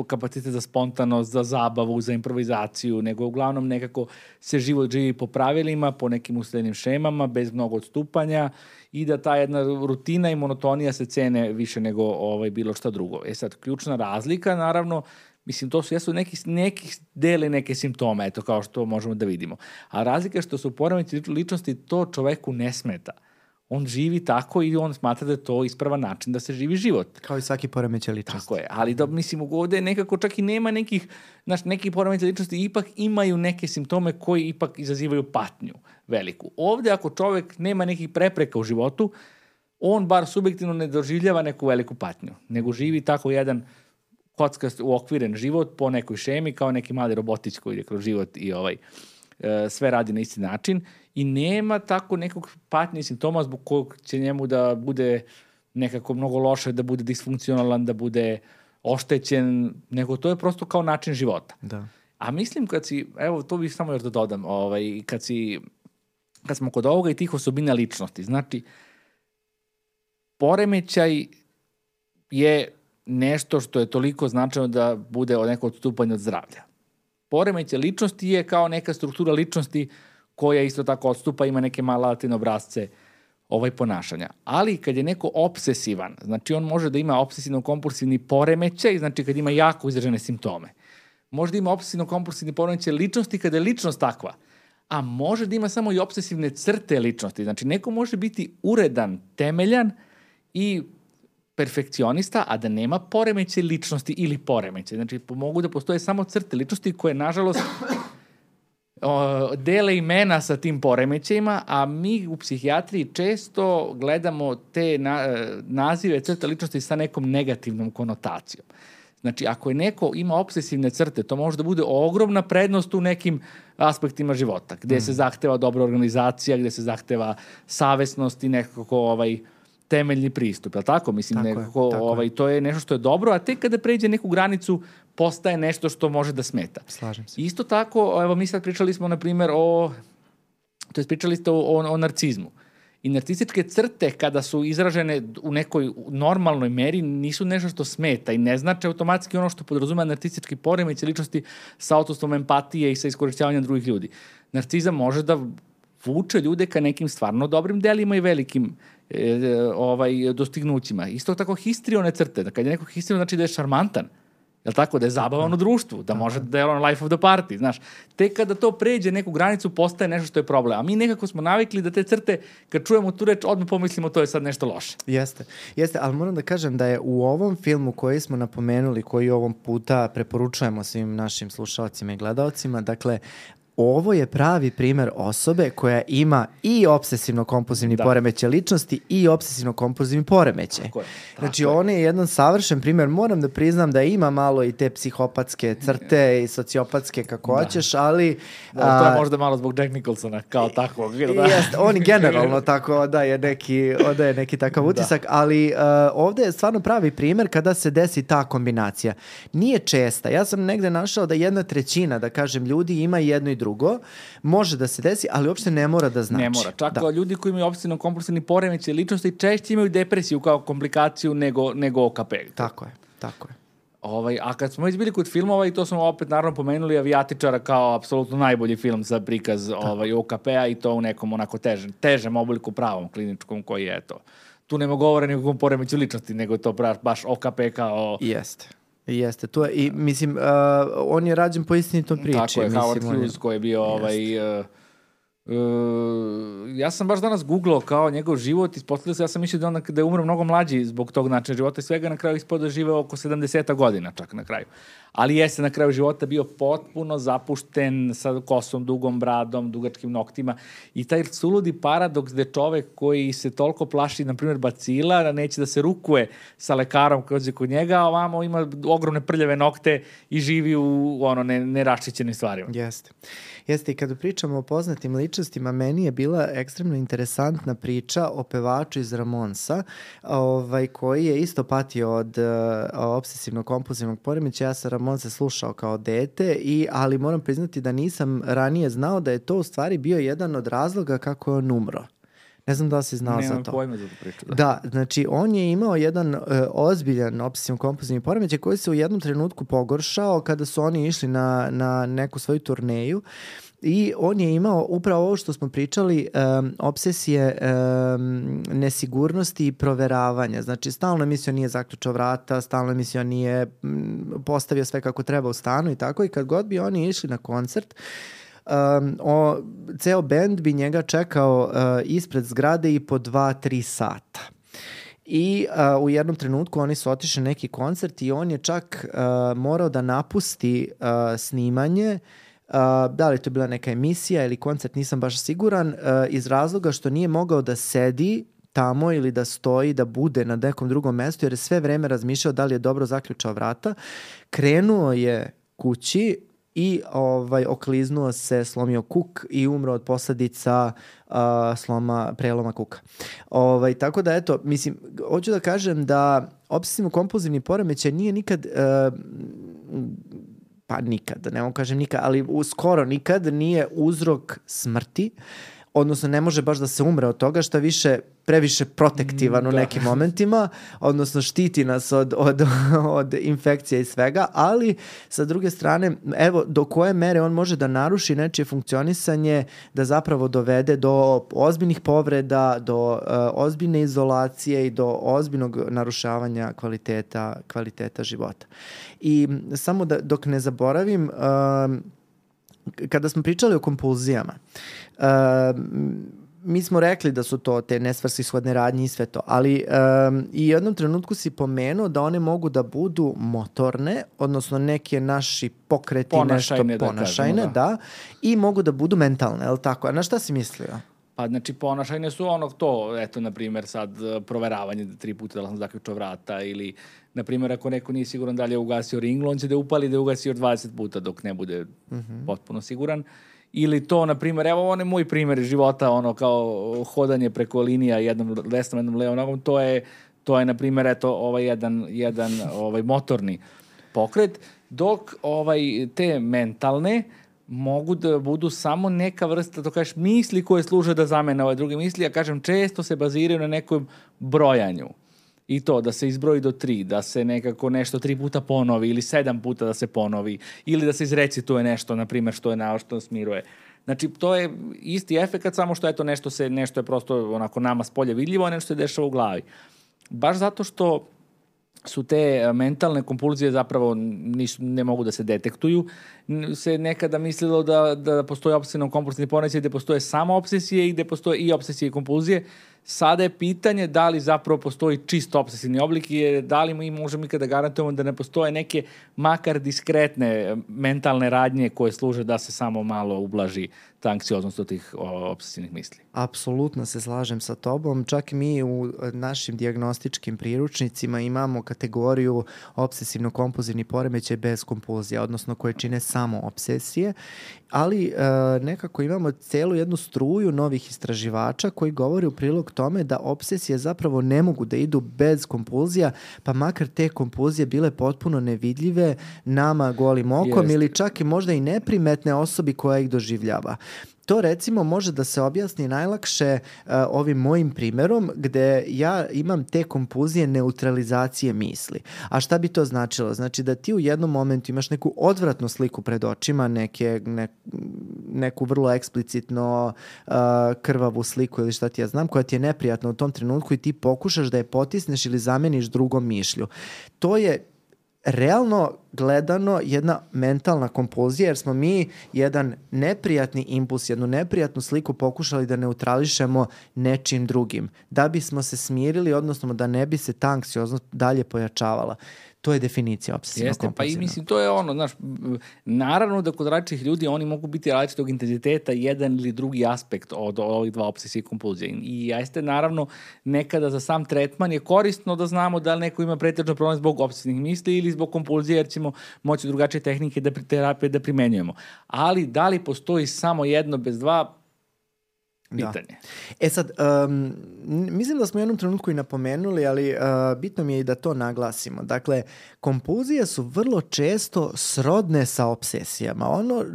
kapacitet za spontanost, za zabavu, za improvizaciju, nego uglavnom nekako se život živi po pravilima, po nekim uslednim šemama, bez mnogo odstupanja i da ta jedna rutina i monotonija se cene više nego ovaj, bilo šta drugo. E sad, ključna razlika, naravno, Mislim, to su jesu neki, neki dele neke simptome, eto, kao što možemo da vidimo. A razlika je što su poremeći ličnosti, to čoveku ne smeta. On živi tako i on smatra da je to ispravan način da se živi život. Kao i svaki poremećaj ličnosti. Tako je, ali da mislim ovde nekako čak i nema nekih, znaš, neki poremećaj ličnosti ipak imaju neke simptome koji ipak izazivaju patnju veliku. Ovde ako čovek nema nekih prepreka u životu, on bar subjektivno ne doživljava neku veliku patnju, nego živi tako jedan kockast uokviren život po nekoj šemi kao neki mali robotić koji ide kroz život i ovaj e, sve radi na isti način i nema tako nekog patnje i simptoma zbog kojeg će njemu da bude nekako mnogo loše, da bude disfunkcionalan, da bude oštećen, nego to je prosto kao način života. Da. A mislim kad si, evo to bih samo još da dodam, ovaj, kad si, kad smo kod ovoga i tih osobina ličnosti, znači, poremećaj je nešto što je toliko značajno da bude od neko odstupanje od zdravlja. Poremećaj ličnosti je kao neka struktura ličnosti koja isto tako odstupa, ima neke malativne obrazce ovaj ponašanja. Ali kad je neko obsesivan, znači on može da ima obsesivno-kompulsivni poremećaj, znači kad ima jako izražene simptome. Može da ima obsesivno-kompulsivni poremećaj ličnosti kada je ličnost takva, a može da ima samo i obsesivne crte ličnosti. Znači neko može biti uredan, temeljan i perfekcionista, a da nema poremećaj ličnosti ili poremećaj. Znači, mogu da postoje samo crte ličnosti koje, nažalost, o, dele imena sa tim poremećajima, a mi u psihijatriji često gledamo te na, nazive crte ličnosti sa nekom negativnom konotacijom. Znači, ako je neko ima obsesivne crte, to može da bude ogromna prednost u nekim aspektima života, gde se zahteva dobra organizacija, gde se zahteva savesnost i nekako ovaj, temeljni pristup, je li tako? Mislim, Tako je, nekako, tako je. ovaj, to je nešto što je dobro, a tek kada pređe neku granicu postaje nešto što može da smeta. Slažem se. Isto tako, evo mi sad pričali smo, na primjer, o, to je pričali ste o, o, o narcizmu. I narcističke crte kada su izražene u nekoj normalnoj meri nisu nešto što smeta i ne znači automatski ono što podrazuma narcistički poremeć ličnosti sa autostvom empatije i sa iskorišćavanjem drugih ljudi. Narcizam može da vuče ljude ka nekim stvarno dobrim delima i velikim ovaj dostignućima. Isto tako histrione crte, da kad je neko histrion znači da je šarmantan. Jel tako? Da je zabavan u društvu, da može da je on life of the party, znaš. Tek kada to pređe neku granicu, postaje nešto što je problem. A mi nekako smo navikli da te crte, kad čujemo tu reč, odmah pomislimo to je sad nešto loše. Jeste, jeste, ali moram da kažem da je u ovom filmu koji smo napomenuli, koji ovom puta preporučujemo svim našim slušalcima i gledalcima, dakle, ovo je pravi primer osobe koja ima i obsesivno-kompulsivni da. poremeće ličnosti i obsesivno-kompulsivni poremeće. Tako je. Tako znači, je. on je jedan savršen primer. Moram da priznam da ima malo i te psihopatske crte i sociopatske kako da. hoćeš, ali... Da, to je možda malo zbog Jack Nicholsona, kao takvog. Da. Jest, on generalno tako da je neki, da je neki takav da. utisak, da. ali uh, ovde je stvarno pravi primer kada se desi ta kombinacija. Nije česta. Ja sam negde našao da jedna trećina, da kažem, ljudi ima jedno i drugo, može da se desi, ali uopšte ne mora da znači. Ne mora. Čak da. ljudi koji imaju obsesivno kompulsivni poremećaj ličnosti češće imaju depresiju kao komplikaciju nego, nego OKP. Tako je, tako je. Ovaj, a kad smo već bili kod filmova i to smo opet naravno pomenuli Avijatičara kao apsolutno najbolji film za prikaz ovaj, OKP-a i to u nekom onako težem, težem obliku pravom kliničkom koji je to. Tu nema govora nikakvom poremeću ličnosti, nego to baš OKP kao... Jeste. Jeste, to je, i mislim, uh, on je rađen po istinitom priči. Tako je, mislim, Howard Hughes koji je bio ovaj... Uh, Uh, ja sam baš danas googlao kao njegov život, ispostavio se, ja sam mislio da, on, da je umro mnogo mlađi zbog tog načina života i svega na kraju ispod da žive oko 70 godina čak na kraju. Ali jeste na kraju života bio potpuno zapušten sa kosom, dugom bradom, dugačkim noktima i taj suludi paradoks gde čovek koji se toliko plaši, na primjer, bacila, da neće da se rukuje sa lekarom koji je kod njega, a ovamo ima ogromne prljave nokte i živi u ono, ne, neraščićenim stvarima. Jeste. Jeste, i kada pričamo o poznatim ličnostima, meni je bila ekstremno interesantna priča o pevaču iz Ramonsa, ovaj, koji je isto patio od uh, obsesivno-kompulsivnog poremeća. Ja sam Ramonsa slušao kao dete, i, ali moram priznati da nisam ranije znao da je to u stvari bio jedan od razloga kako je on umro. Ne znam da li si znao Nemam za to. pojma za tu priču. Da. da, znači on je imao jedan uh, ozbiljan obsesivno kompulsivni poremećaj koji se u jednom trenutku pogoršao kada su oni išli na, na neku svoju turneju I on je imao upravo ovo što smo pričali, um, obsesije um, nesigurnosti i proveravanja. Znači, stalno mislio nije zaključao vrata, stalno mislio nije postavio sve kako treba u stanu i tako. I kad god bi oni išli na koncert, um, o, ceo bend bi njega čekao uh, ispred zgrade i po dva, tri sata. I uh, u jednom trenutku oni su otišli neki koncert i on je čak uh, morao da napusti uh, snimanje Uh, da li to bila neka emisija ili koncert, nisam baš siguran, uh, iz razloga što nije mogao da sedi tamo ili da stoji, da bude na nekom drugom mestu, jer je sve vreme razmišljao da li je dobro zaključao vrata. Krenuo je kući, i ovaj okliznuo se, slomio kuk i umro od posledica uh, sloma preloma kuka. Ovaj tako da eto, mislim hoću da kažem da obsesivno kompulzivni poremećaj nije nikad uh, pa nikad, ne mogu kažem nikad, ali skoro nikad nije uzrok smrti, odnosno ne može baš da se umre od toga, šta više previše protektivan mm, u da. nekim momentima, odnosno štiti nas od, od, od infekcija i svega, ali sa druge strane, evo, do koje mere on može da naruši nečije funkcionisanje, da zapravo dovede do ozbiljnih povreda, do uh, ozbiljne izolacije i do ozbiljnog narušavanja kvaliteta, kvaliteta života. I samo da, dok ne zaboravim, uh, kada smo pričali o kompulzijama, uh, mi smo rekli da su to te nesvrsishodne radnje i sve to, ali um, i u jednom trenutku si pomenuo da one mogu da budu motorne, odnosno neke naši pokreti, ponašajne, nešto ponašajne, da, kažemo, da. da, i mogu da budu mentalne, je li tako? A na šta si mislio? Pa znači ponašajne su ono to, eto na primjer sad proveravanje da tri puta da sam zaključao vrata ili na primjer ako neko nije siguran da li je ugasio ringlo, on će da upali da je ugasio 20 puta dok ne bude mm -hmm. potpuno siguran. Ili to, na primjer, evo on je moj primjer života, ono kao hodanje preko linija jednom desnom, jednom levom nogom, to je, to je na primjer, eto, ovaj jedan, jedan ovaj motorni pokret dok ovaj te mentalne mogu da budu samo neka vrsta, to kažeš, misli koje služe da zamene ove druge misli, ja kažem, često se baziraju na nekom brojanju. I to, da se izbroji do tri, da se nekako nešto tri puta ponovi ili sedam puta da se ponovi, ili da se izrecituje nešto, na primjer, što je na što smiruje. Znači, to je isti efekt, samo što eto nešto, se, nešto je prosto onako nama s polja vidljivo, a nešto se dešava u glavi. Baš zato što su te e, mentalne kompulzije zapravo nisu, ne mogu da se detektuju. Se nekada mislilo da, da postoje obsesivno kompulsivni poremećaj gde postoje samo obsesije i gde postoje i obsesije i kompulzije. Sada je pitanje da li zapravo postoji čist obsesivni oblik i da li mi možemo ikada garantujemo da ne postoje neke makar diskretne mentalne radnje koje služe da se samo malo ublaži ta anksioznost od tih obsesivnih misli. Apsolutno se slažem sa tobom. Čak mi u našim diagnostičkim priručnicima imamo kategoriju obsesivno-kompulzivni poremećaj bez kompulzija, odnosno koje čine samo obsesije ali e, nekako imamo celu jednu struju novih istraživača koji govori u prilog tome da obsesije zapravo ne mogu da idu bez kompulzija, pa makar te kompulzije bile potpuno nevidljive nama golim okom Jest. ili čak i možda i neprimetne osobi koja ih doživljava. To recimo može da se objasni najlakše uh, ovim mojim primerom gde ja imam te kompulzije neutralizacije misli. A šta bi to značilo? Znači da ti u jednom momentu imaš neku odvratnu sliku pred očima, neke, ne, neku vrlo eksplicitno uh, krvavu sliku ili šta ti ja znam, koja ti je neprijatna u tom trenutku i ti pokušaš da je potisneš ili zameniš drugom mišlju. To je realno gledano jedna mentalna kompulzija jer smo mi jedan neprijatni impuls, jednu neprijatnu sliku pokušali da neutrališemo nečim drugim da bismo se smirili odnosno da ne bi se ta anksioznost dalje pojačavala. To je definicija obsesivno Jeste, pa i mislim, to je ono, znaš, naravno da kod različitih ljudi oni mogu biti različitog intenziteta, jedan ili drugi aspekt od ovih dva obsesije kompulzije. I jeste, naravno, nekada za sam tretman je korisno da znamo da li neko ima pretežno problem zbog obsesivnih misli ili zbog kompulzije, jer ćemo moći drugačije tehnike da, terapije da primenjujemo. Ali da li postoji samo jedno bez dva. Pitanje. Da. E sad, um, mislim da smo u jednom trenutku i napomenuli, ali uh, bitno mi je i da to naglasimo. Dakle, kompulzije su vrlo često srodne sa obsesijama. Ono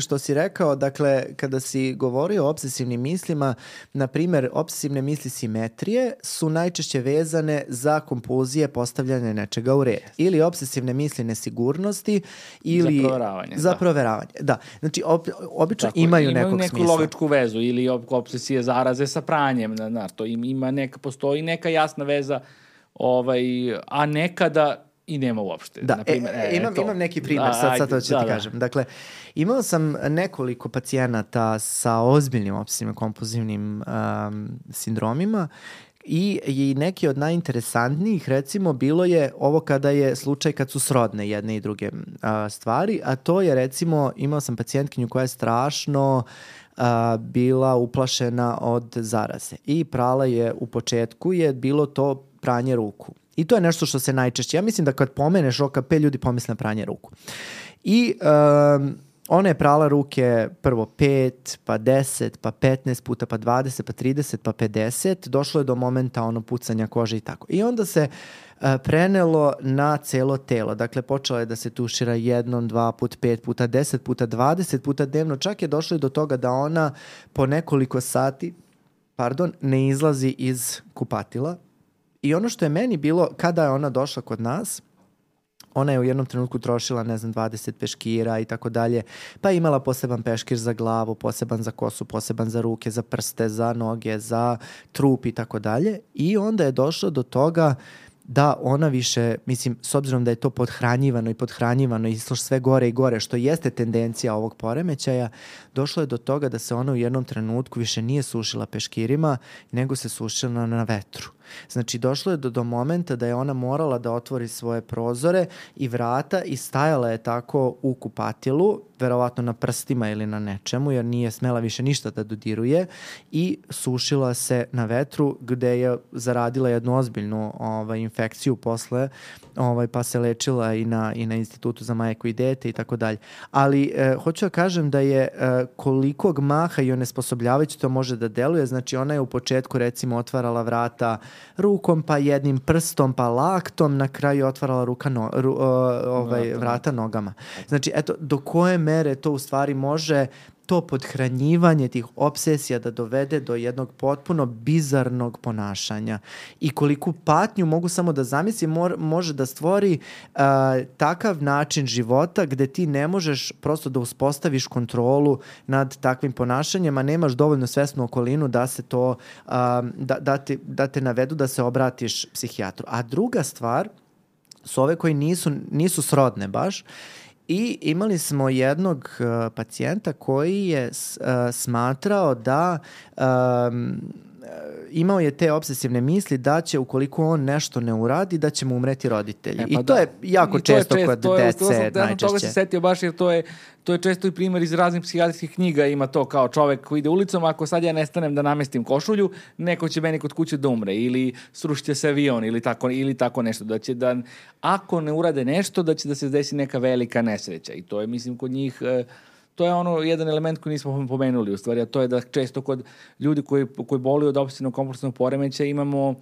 što si rekao, dakle, kada si govorio o obsesivnim mislima, na primer, obsesivne misli simetrije su najčešće vezane za kompulzije postavljanja nečega u red. Ili obsesivne misli nesigurnosti ili... Za proveravanje. Za da. proveravanje, da. Znači, ob, obično Tako, imaju, imaju nekog neku smisla. logičku vezu ili ob, obsesije zaraze sa pranjem, znaš, to ima neka, postoji neka jasna veza, ovaj, a nekada i nema uopšte. Da, na primer, e, e, imam, to. imam neki primer, da, sad, sad to ću da, ti da. kažem. Dakle, imao sam nekoliko pacijenata sa ozbiljnim obsesivnim kompulzivnim um, sindromima I, I neki od najinteresantnijih recimo bilo je ovo kada je slučaj kad su srodne jedne i druge a, stvari, a to je recimo imao sam pacijentkinju koja je strašno a, bila uplašena od zaraze i prala je u početku je bilo to pranje ruku. I to je nešto što se najčešće, ja mislim da kad pomeneš OKP ljudi pomisle na pranje ruku. I um, ona je prala ruke prvo 5, pa 10, pa 15 puta, pa 20, pa 30, pa 50. Došlo je do momenta ono pucanja kože i tako. I onda se uh, prenelo na celo telo. Dakle, počela je da se tušira jednom, dva put, pet puta, 10 puta, 20 puta dnevno. Čak je došlo i do toga da ona po nekoliko sati pardon, ne izlazi iz kupatila. I ono što je meni bilo, kada je ona došla kod nas, ona je u jednom trenutku trošila, ne znam, 20 peškira i tako dalje, pa je imala poseban peškir za glavu, poseban za kosu, poseban za ruke, za prste, za noge, za trup i tako dalje. I onda je došlo do toga da ona više, mislim, s obzirom da je to podhranjivano i podhranjivano i sve gore i gore, što jeste tendencija ovog poremećaja, došlo je do toga da se ona u jednom trenutku više nije sušila peškirima, nego se sušila na vetru. Znači, došlo je do, do momenta da je ona morala da otvori svoje prozore i vrata i stajala je tako u kupatilu, verovatno na prstima ili na nečemu, jer nije smela više ništa da dodiruje i sušila se na vetru gde je zaradila jednu ozbiljnu ovaj, infekciju posle, ovaj, pa se lečila i na, i na institutu za majku i dete i tako dalje. Ali e, hoću da kažem da je e, kolikog maha i onesposobljavajući to može da deluje, znači ona je u početku recimo otvarala vrata rukom, pa jednim prstom, pa laktom, na kraju otvarala ruka no, ru, o, ovaj, Vrata. vrata nogama. Znači, eto, do koje mere to u stvari može to podhranjivanje tih obsesija da dovede do jednog potpuno bizarnog ponašanja i koliku patnju mogu samo da zamislim mor, može da stvori uh, takav način života gde ti ne možeš prosto da uspostaviš kontrolu nad takvim ponašanjem, a nemaš dovoljno svesnu okolinu da se to uh, da, da, te, da te navedu da se obratiš psihijatru. A druga stvar su ove koji nisu, nisu srodne baš I imali smo jednog uh, pacijenta koji je uh, smatrao da um, imao je te obsesivne misli da će ukoliko on nešto ne uradi da će mu umreti roditelji. E, I pa to da. je jako I to je često čest- kod to je- dece to sam- sam Toga najčešće. se setio baš jer to je, to je često i primjer iz raznih psihijatrijskih knjiga. Ima to kao čovek koji ide ulicom, ako sad ja nestanem da namestim košulju, neko će meni kod kuće da umre ili srušit će se avion ili tako, ili tako nešto. Da će da, ako ne urade nešto, da će da se desi neka velika nesreća. I to je, mislim, kod njih... e, to je ono jedan element koji nismo pomenuli u stvari, a to je da često kod ljudi koji, koji boluju od obsesivnog kompulsivnog poremeća imamo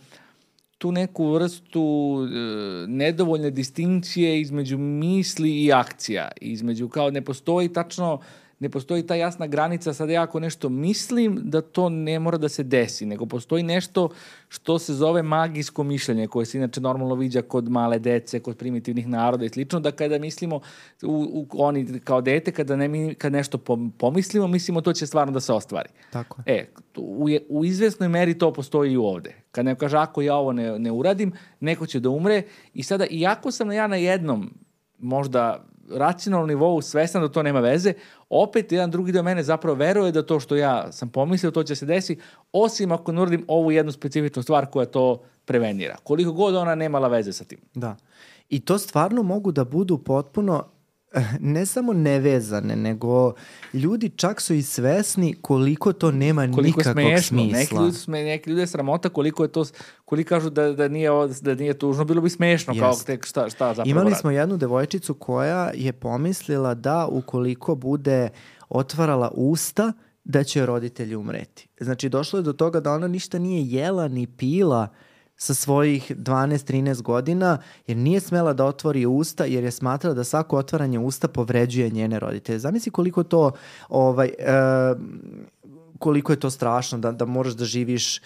tu neku vrstu e, nedovoljne distinkcije između misli i akcija. Između, kao ne postoji tačno, ne postoji ta jasna granica, sad ja ako nešto mislim da to ne mora da se desi, nego postoji nešto što se zove magijsko mišljenje, koje se inače normalno viđa kod male dece, kod primitivnih naroda i slično, da kada mislimo, u, u, oni kao dete, kada, ne, kad nešto pom- pomislimo, mislimo to će stvarno da se ostvari. Tako je. E, u, u izvesnoj meri to postoji i ovde. Kad neko kaže, ako ja ovo ne, ne uradim, neko će da umre. I sada, iako sam ja na jednom, možda racionalnom nivou svestan da to nema veze, opet jedan drugi deo mene zapravo veruje da to što ja sam pomislio, to će se desi, osim ako ne uradim ovu jednu specifičnu stvar koja to prevenira. Koliko god ona nemala veze sa tim. Da. I to stvarno mogu da budu potpuno ne samo nevezane, nego ljudi čak su i svesni koliko to nema koliko nikakvog smešno. smisla. Neki ljudi, sme, neki ljudi je sramota koliko je to, koliko kažu da, da, nije, da nije tužno, bilo bi smešno kao Jest. tek šta, šta zapravo Imali radi. smo jednu devojčicu koja je pomislila da ukoliko bude otvarala usta, da će roditelji umreti. Znači, došlo je do toga da ona ništa nije jela ni pila sa svojih 12-13 godina, jer nije smela da otvori usta, jer je smatrala da svako otvaranje usta povređuje njene roditelje. Zamisli koliko to ovaj, e, koliko je to strašno da, da moraš da živiš e,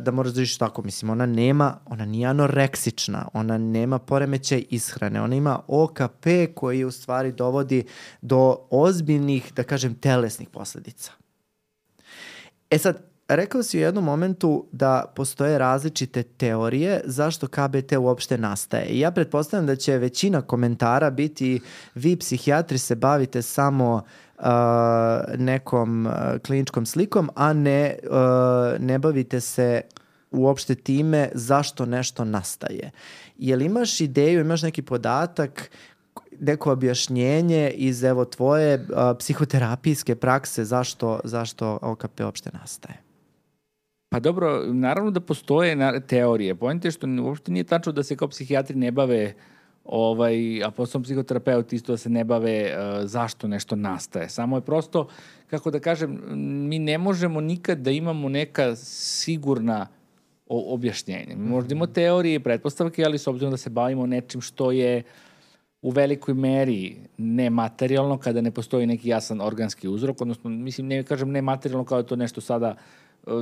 da moraš da živiš tako mislim ona nema ona nije anoreksična ona nema poremećaj ishrane ona ima OKP koji u stvari dovodi do ozbiljnih da kažem telesnih posledica E sad, rekao si u jednom momentu da postoje različite teorije zašto KBT uopšte nastaje. I ja pretpostavljam da će većina komentara biti vi psihijatri se bavite samo uh, nekom uh, kliničkom slikom, a ne, uh, ne bavite se uopšte time zašto nešto nastaje. Jel imaš ideju, imaš neki podatak neko objašnjenje iz evo tvoje a, psihoterapijske prakse zašto, zašto OKP uopšte nastaje? Pa dobro, naravno da postoje na, teorije. Pojente je što uopšte nije tačno da se kao psihijatri ne bave ovaj, a posao psihoterapeut isto da se ne bave uh, zašto nešto nastaje. Samo je prosto, kako da kažem, mi ne možemo nikad da imamo neka sigurna objašnjenja. Mi možda imamo teorije i pretpostavke, ali s obzirom da se bavimo nečim što je u velikoj meri nematerijalno kada ne postoji neki jasan organski uzrok, odnosno, mislim, ne kažem nematerijalno kao je to nešto sada e,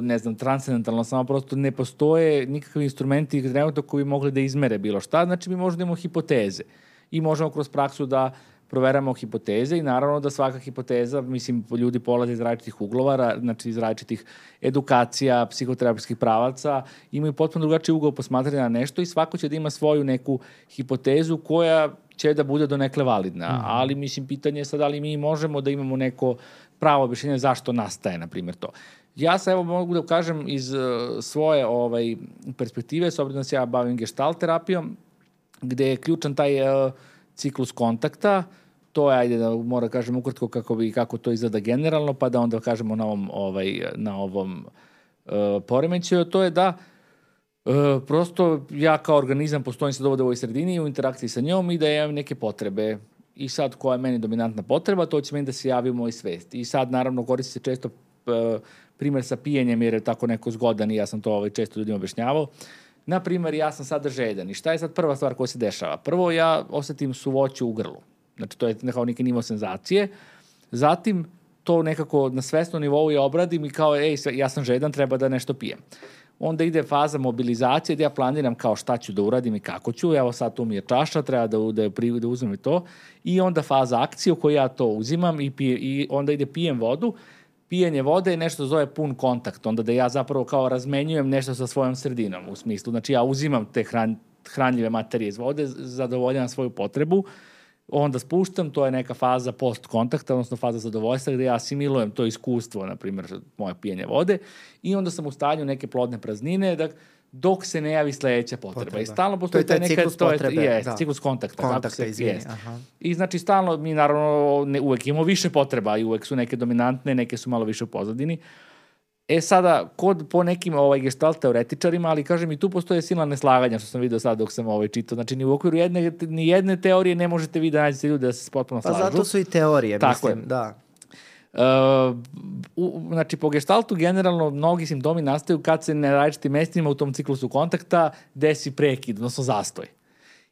ne znam, transcendentalno, samo prosto ne postoje nikakvi instrumenti trenutno koji bi mogli da izmere bilo šta, znači mi možemo da imamo hipoteze i možemo kroz praksu da proveramo hipoteze i naravno da svaka hipoteza, mislim, ljudi polaze iz različitih uglovara, znači iz različitih edukacija, psihoterapijskih pravaca, imaju potpuno drugačiji ugao posmatranja na nešto i svako će da ima svoju neku hipotezu koja će da bude do nekle validna. Mm. Ali, mislim, pitanje je sad da li mi možemo da imamo neko pravo objašnjenje zašto nastaje, na primjer, to. Ja se evo mogu da kažem iz uh, svoje ovaj, perspektive, s obzirom da se ja bavim gestalt terapijom, gde je ključan taj uh, ciklus kontakta, to je, ajde da mora kažem ukratko kako, bi, kako to izgleda generalno, pa da onda kažemo na ovom, ovaj, na ovom uh, poremećaju, to je da uh, prosto ja kao organizam postojim se dovode u ovoj sredini u interakciji sa njom i da imam neke potrebe. I sad koja je meni dominantna potreba, to će meni da se javi u mojoj svesti. I sad naravno koristi se često uh, primer sa pijenjem jer je tako neko zgodan i ja sam to ovaj, često ljudima objašnjavao. Na primer, ja sam sada žedan i šta je sad prva stvar koja se dešava? Prvo, ja osetim suvoću u grlu. Znači, to je nekao neki nivo senzacije. Zatim, to nekako na svesnom nivou ja obradim i kao, ej, ja sam žedan, treba da nešto pijem. Onda ide faza mobilizacije gde ja planiram kao šta ću da uradim i kako ću. Evo sad tu mi je čaša, treba da, da, da uzmem i to. I onda faza akcije u kojoj ja to uzimam i, pije, i onda ide pijem vodu pijenje vode je nešto zove pun kontakt, onda da ja zapravo kao razmenjujem nešto sa svojom sredinom, u smislu, znači ja uzimam te hran, hranljive materije iz vode, zadovoljam svoju potrebu, onda spuštam, to je neka faza post kontakta, odnosno faza zadovoljstva gde ja asimilujem to iskustvo, na primjer, moje pijenje vode i onda sam u stanju neke plodne praznine, da dok se ne javi sledeća potreba. potreba. I stalno postoji to je taj ciklus to je, potrebe. Je, da. ciklus kontakta. Kontakta, se, izvini. Aha. I znači stalno mi naravno ne, uvek imamo više potreba i uvek su neke dominantne, neke su malo više u pozadini. E sada, kod po nekim ovaj, gestalt teoretičarima, ali kažem i tu postoje silna neslaganja što sam vidio sad dok sam ovaj čitao. Znači, ni u okviru jedne, ni jedne teorije ne možete vi da nađete ljude da se potpuno slažu. Pa zato su i teorije, Tako mislim, je. da. Uh, u, znači, po gestaltu generalno mnogi simptomi nastaju kad se na različitim mestima u tom ciklusu kontakta desi prekid, odnosno zastoj.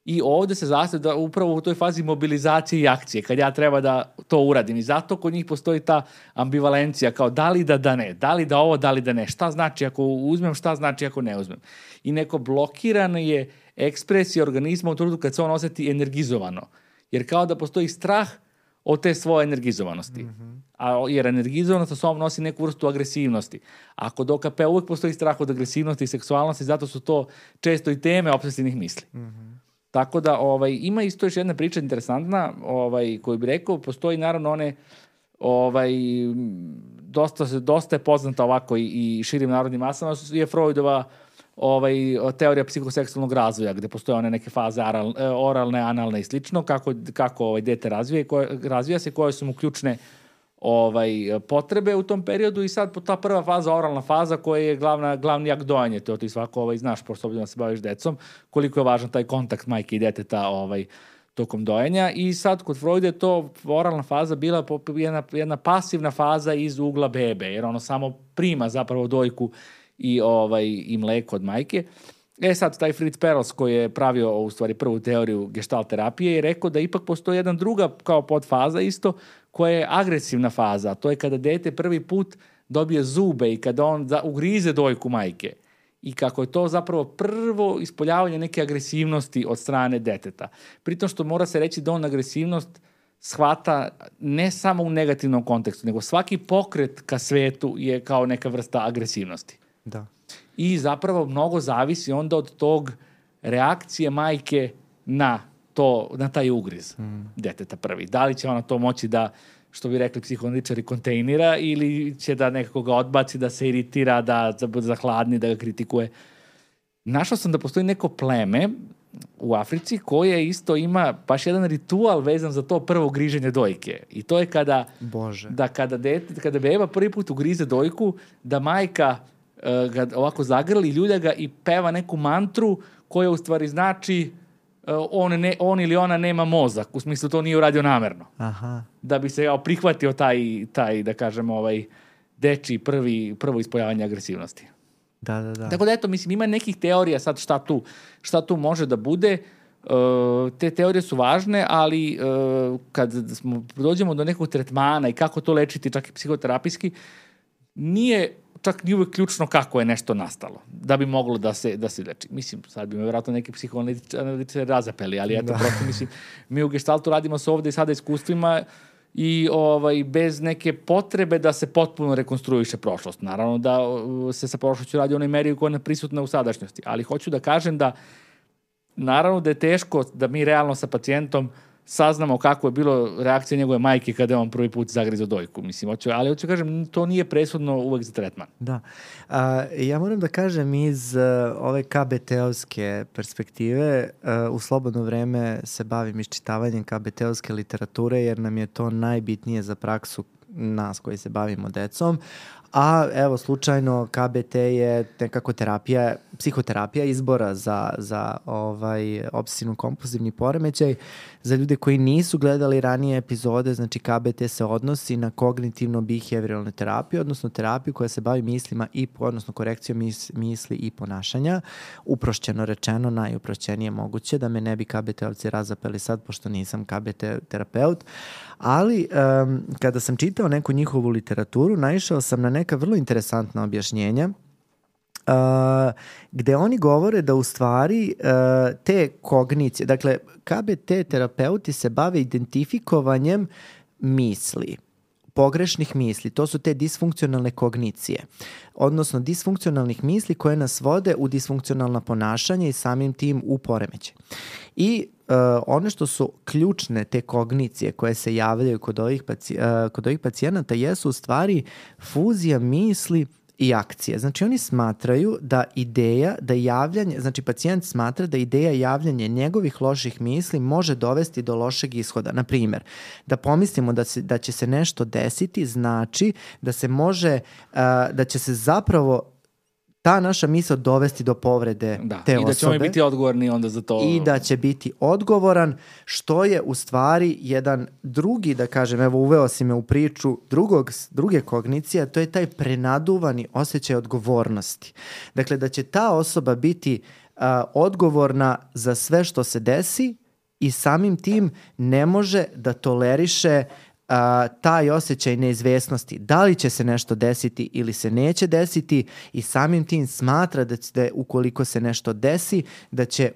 I ovde se zastoj da upravo u toj fazi mobilizacije i akcije, kad ja treba da to uradim. I zato kod njih postoji ta ambivalencija, kao da li da da ne, da li da ovo, da li da ne. Šta znači ako uzmem, šta znači ako ne uzmem. I neko blokirano je ekspresija organizma u trudu kad se on oseti energizovano. Jer kao da postoji strah od te svoje energizovanosti. Mm -hmm. A, jer energizovanost sa sobom nosi neku vrstu agresivnosti. A kod OKP uvek postoji strah od agresivnosti i seksualnosti, zato su to često i teme obsesivnih misli. Mm -hmm. Tako da ovaj, ima isto još jedna priča interesantna ovaj, koju bih rekao, postoji naravno one ovaj, dosta, dosta je poznata ovako i, i širim narodnim masama, je Freudova uh, ovaj, teorija psihoseksualnog razvoja, gde postoje one neke faze oral, e, oralne, analne i slično, kako, kako ovaj, dete razvije, koje, razvija se, koje su mu ključne ovaj, potrebe u tom periodu i sad ta prva faza, oralna faza koja je glavna, glavni akt dojanje, to ti svako ovaj, znaš, pošto da se baviš decom, koliko je važan taj kontakt majke i deteta ovaj, tokom dojenja i sad kod Freuda je to oralna faza bila jedna, jedna pasivna faza iz ugla bebe, jer ono samo prima zapravo dojku i, ovaj, i mleko od majke. E sad, taj Fritz Perls koji je pravio u stvari prvu teoriju gestalt terapije je rekao da ipak postoji jedna druga kao podfaza isto koja je agresivna faza. To je kada dete prvi put dobije zube i kada on ugrize dojku majke i kako je to zapravo prvo ispoljavanje neke agresivnosti od strane deteta. Pritom što mora se reći da on agresivnost shvata ne samo u negativnom kontekstu, nego svaki pokret ka svetu je kao neka vrsta agresivnosti. Da. I zapravo mnogo zavisi onda od tog reakcije majke na to, na taj ugriz mm. deteta prvi. Da li će ona to moći da što bi rekli psihoanalitičari, kontejnira ili će da nekako ga odbaci, da se iritira, da, bude zahladni, da ga kritikuje. Našao sam da postoji neko pleme u Africi koje isto ima baš jedan ritual vezan za to prvo griženje dojke. I to je kada Bože. da kada dete, kada beba prvi put ugrize dojku, da majka ga ovako zagrli, ljulja ga i peva neku mantru koja u stvari znači uh, on, ne, on ili ona nema mozak, u smislu to nije uradio namerno. Aha. Da bi se ja, prihvatio taj, taj, da kažem, ovaj, deči prvi, prvo ispoljavanje agresivnosti. Da, da, da. Tako da, eto, mislim, ima nekih teorija sad šta tu, šta tu može da bude. Uh, te teorije su važne, ali uh, kad smo, dođemo do nekog tretmana i kako to lečiti, čak i psihoterapijski, nije čak ni uvek ključno kako je nešto nastalo, da bi moglo da se, da se leči. Mislim, sad bi me vratno neki psihoanalitičari razapeli, ali eto, da. prosto mislim, mi u gestaltu radimo se ovde i sada iskustvima i ovaj, bez neke potrebe da se potpuno rekonstruiše prošlost. Naravno da se sa prošlošću radi u onoj meri koja je prisutna u sadašnjosti, ali hoću da kažem da naravno da je teško da mi realno sa pacijentom uh, saznamo kako je bilo reakcija njegove majke kada je on prvi put zagrizao dojku. Mislim, hoću, ali hoću kažem, to nije presudno uvek za tretman. Da. A, ja moram da kažem iz uh, ove KBT-ovske perspektive, uh, u slobodno vreme se bavim iščitavanjem KBT-ovske literature jer nam je to najbitnije za praksu nas koji se bavimo decom, a evo slučajno KBT je nekako terapija, psihoterapija izbora za, za ovaj obsesivno kompulsivni poremećaj. Za ljude koji nisu gledali ranije epizode, znači KBT se odnosi na kognitivno behavioralnu terapiju, odnosno terapiju koja se bavi mislima i odnosno korekcijom mis, misli i ponašanja. Uprošćeno rečeno, najuprošćenije moguće da me ne bi KBT-ovci razapeli sad pošto nisam KBT terapeut, ali um, kada sam čitao neku njihovu literaturu, naišao sam na neka vrlo interesantna objašnjenja Uh, gde oni govore da u stvari uh, te kognicije, dakle KBT terapeuti se bave identifikovanjem misli pogrešnih misli, to su te disfunkcionalne kognicije, odnosno disfunkcionalnih misli koje nas vode u disfunkcionalna ponašanja i samim tim u poremeće. I uh, one što su ključne te kognicije koje se javljaju kod ovih, paci, uh, kod ovih pacijenata jesu u stvari fuzija misli i akcije. Znači oni smatraju da ideja, da javljanje, znači pacijent smatra da ideja javljanja njegovih loših misli može dovesti do lošeg ishoda. Na primer, da pomislimo da, se, da će se nešto desiti znači da se može, uh, da će se zapravo ta naša misla dovesti do povrede Da, te i osobe. da ćemo mi biti odgovorni onda za to. I da će biti odgovoran, što je u stvari jedan drugi, da kažem, evo uveo si me u priču drugog, druge kognicije, to je taj prenaduvani osjećaj odgovornosti. Dakle, da će ta osoba biti a, odgovorna za sve što se desi i samim tim ne može da toleriše a, taj osjećaj neizvesnosti, da li će se nešto desiti ili se neće desiti i samim tim smatra da, će, da ukoliko se nešto desi, da će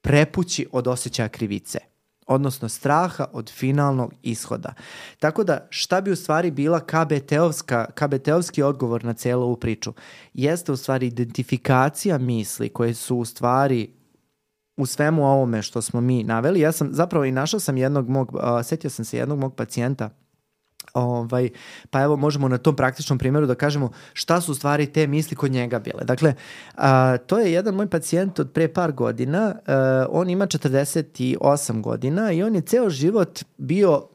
prepući od osjećaja krivice odnosno straha od finalnog ishoda. Tako da šta bi u stvari bila KBT-ovska, KBT-ovski odgovor na celu ovu priču? Jeste u stvari identifikacija misli koje su u stvari u svemu ovome što smo mi naveli. Ja sam zapravo i našao sam jednog mog, uh, setio sam se jednog mog pacijenta Ovaj, pa evo možemo na tom praktičnom primjeru da kažemo šta su stvari te misli kod njega bile. Dakle, a, to je jedan moj pacijent od pre par godina, a, on ima 48 godina i on je ceo život bio,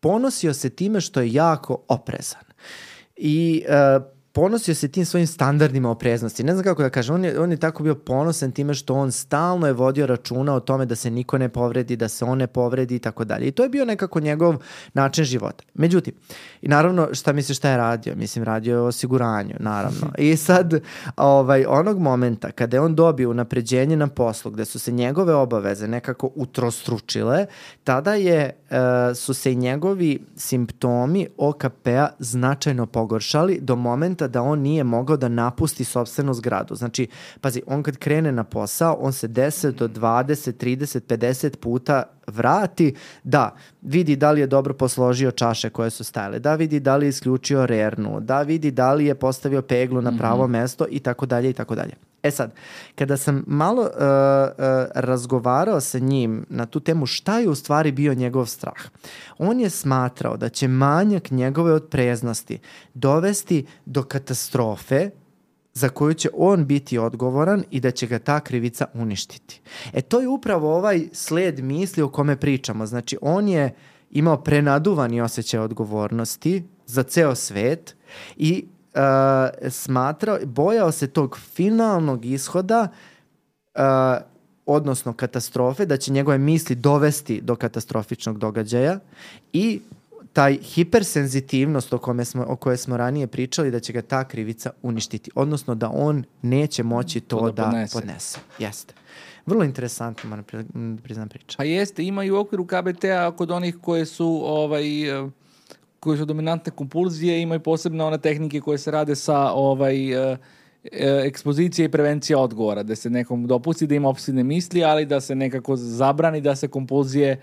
ponosio se time što je jako oprezan. I a, ponosio se tim svojim standardima opreznosti. Ne znam kako da kažem, on je, on je tako bio ponosan time što on stalno je vodio računa o tome da se niko ne povredi, da se on ne povredi i tako dalje. I to je bio nekako njegov način života. Međutim, i naravno, šta misliš šta je radio? Mislim, radio je o osiguranju, naravno. I sad, ovaj, onog momenta kada je on dobio napređenje na poslu, gde su se njegove obaveze nekako utrostručile, tada je, uh, su se i njegovi simptomi OKP-a značajno pogoršali do momenta da on nije mogao da napusti sobstvenu zgradu. Znači, pazi, on kad krene na posao, on se 10 do 20, 30, 50 puta vrati, da vidi da li je dobro posložio čaše koje su stajale, da vidi da li je isključio rernu, da vidi da li je postavio peglu na pravo mm -hmm. mesto i tako dalje i tako dalje. E sad, kada sam malo uh, uh, razgovarao sa njim na tu temu šta je u stvari bio njegov strah, on je smatrao da će manjak njegove odpreznosti dovesti do katastrofe za koju će on biti odgovoran i da će ga ta krivica uništiti. E to je upravo ovaj sled misli o kome pričamo. Znači on je imao prenaduvani osjećaj odgovornosti za ceo svet i uh, smatrao, bojao se tog finalnog ishoda uh, odnosno katastrofe, da će njegove misli dovesti do katastrofičnog događaja i taj hipersenzitivnost o, kome smo, o kojoj smo ranije pričali da će ga ta krivica uništiti, odnosno da on neće moći to, To da da, podnese. podnese. Jeste. Vrlo interesantno, moram pri- priznam priča. Pa jeste, ima i u okviru KBT-a kod onih koje su ovaj koje su dominantne kompulzije, ima i posebne one tehnike koje se rade sa ovaj eh, eh, ekspozicije i prevencija odgovora, da se nekom dopusti da ima opsidne misli, ali da se nekako zabrani da se kompulzije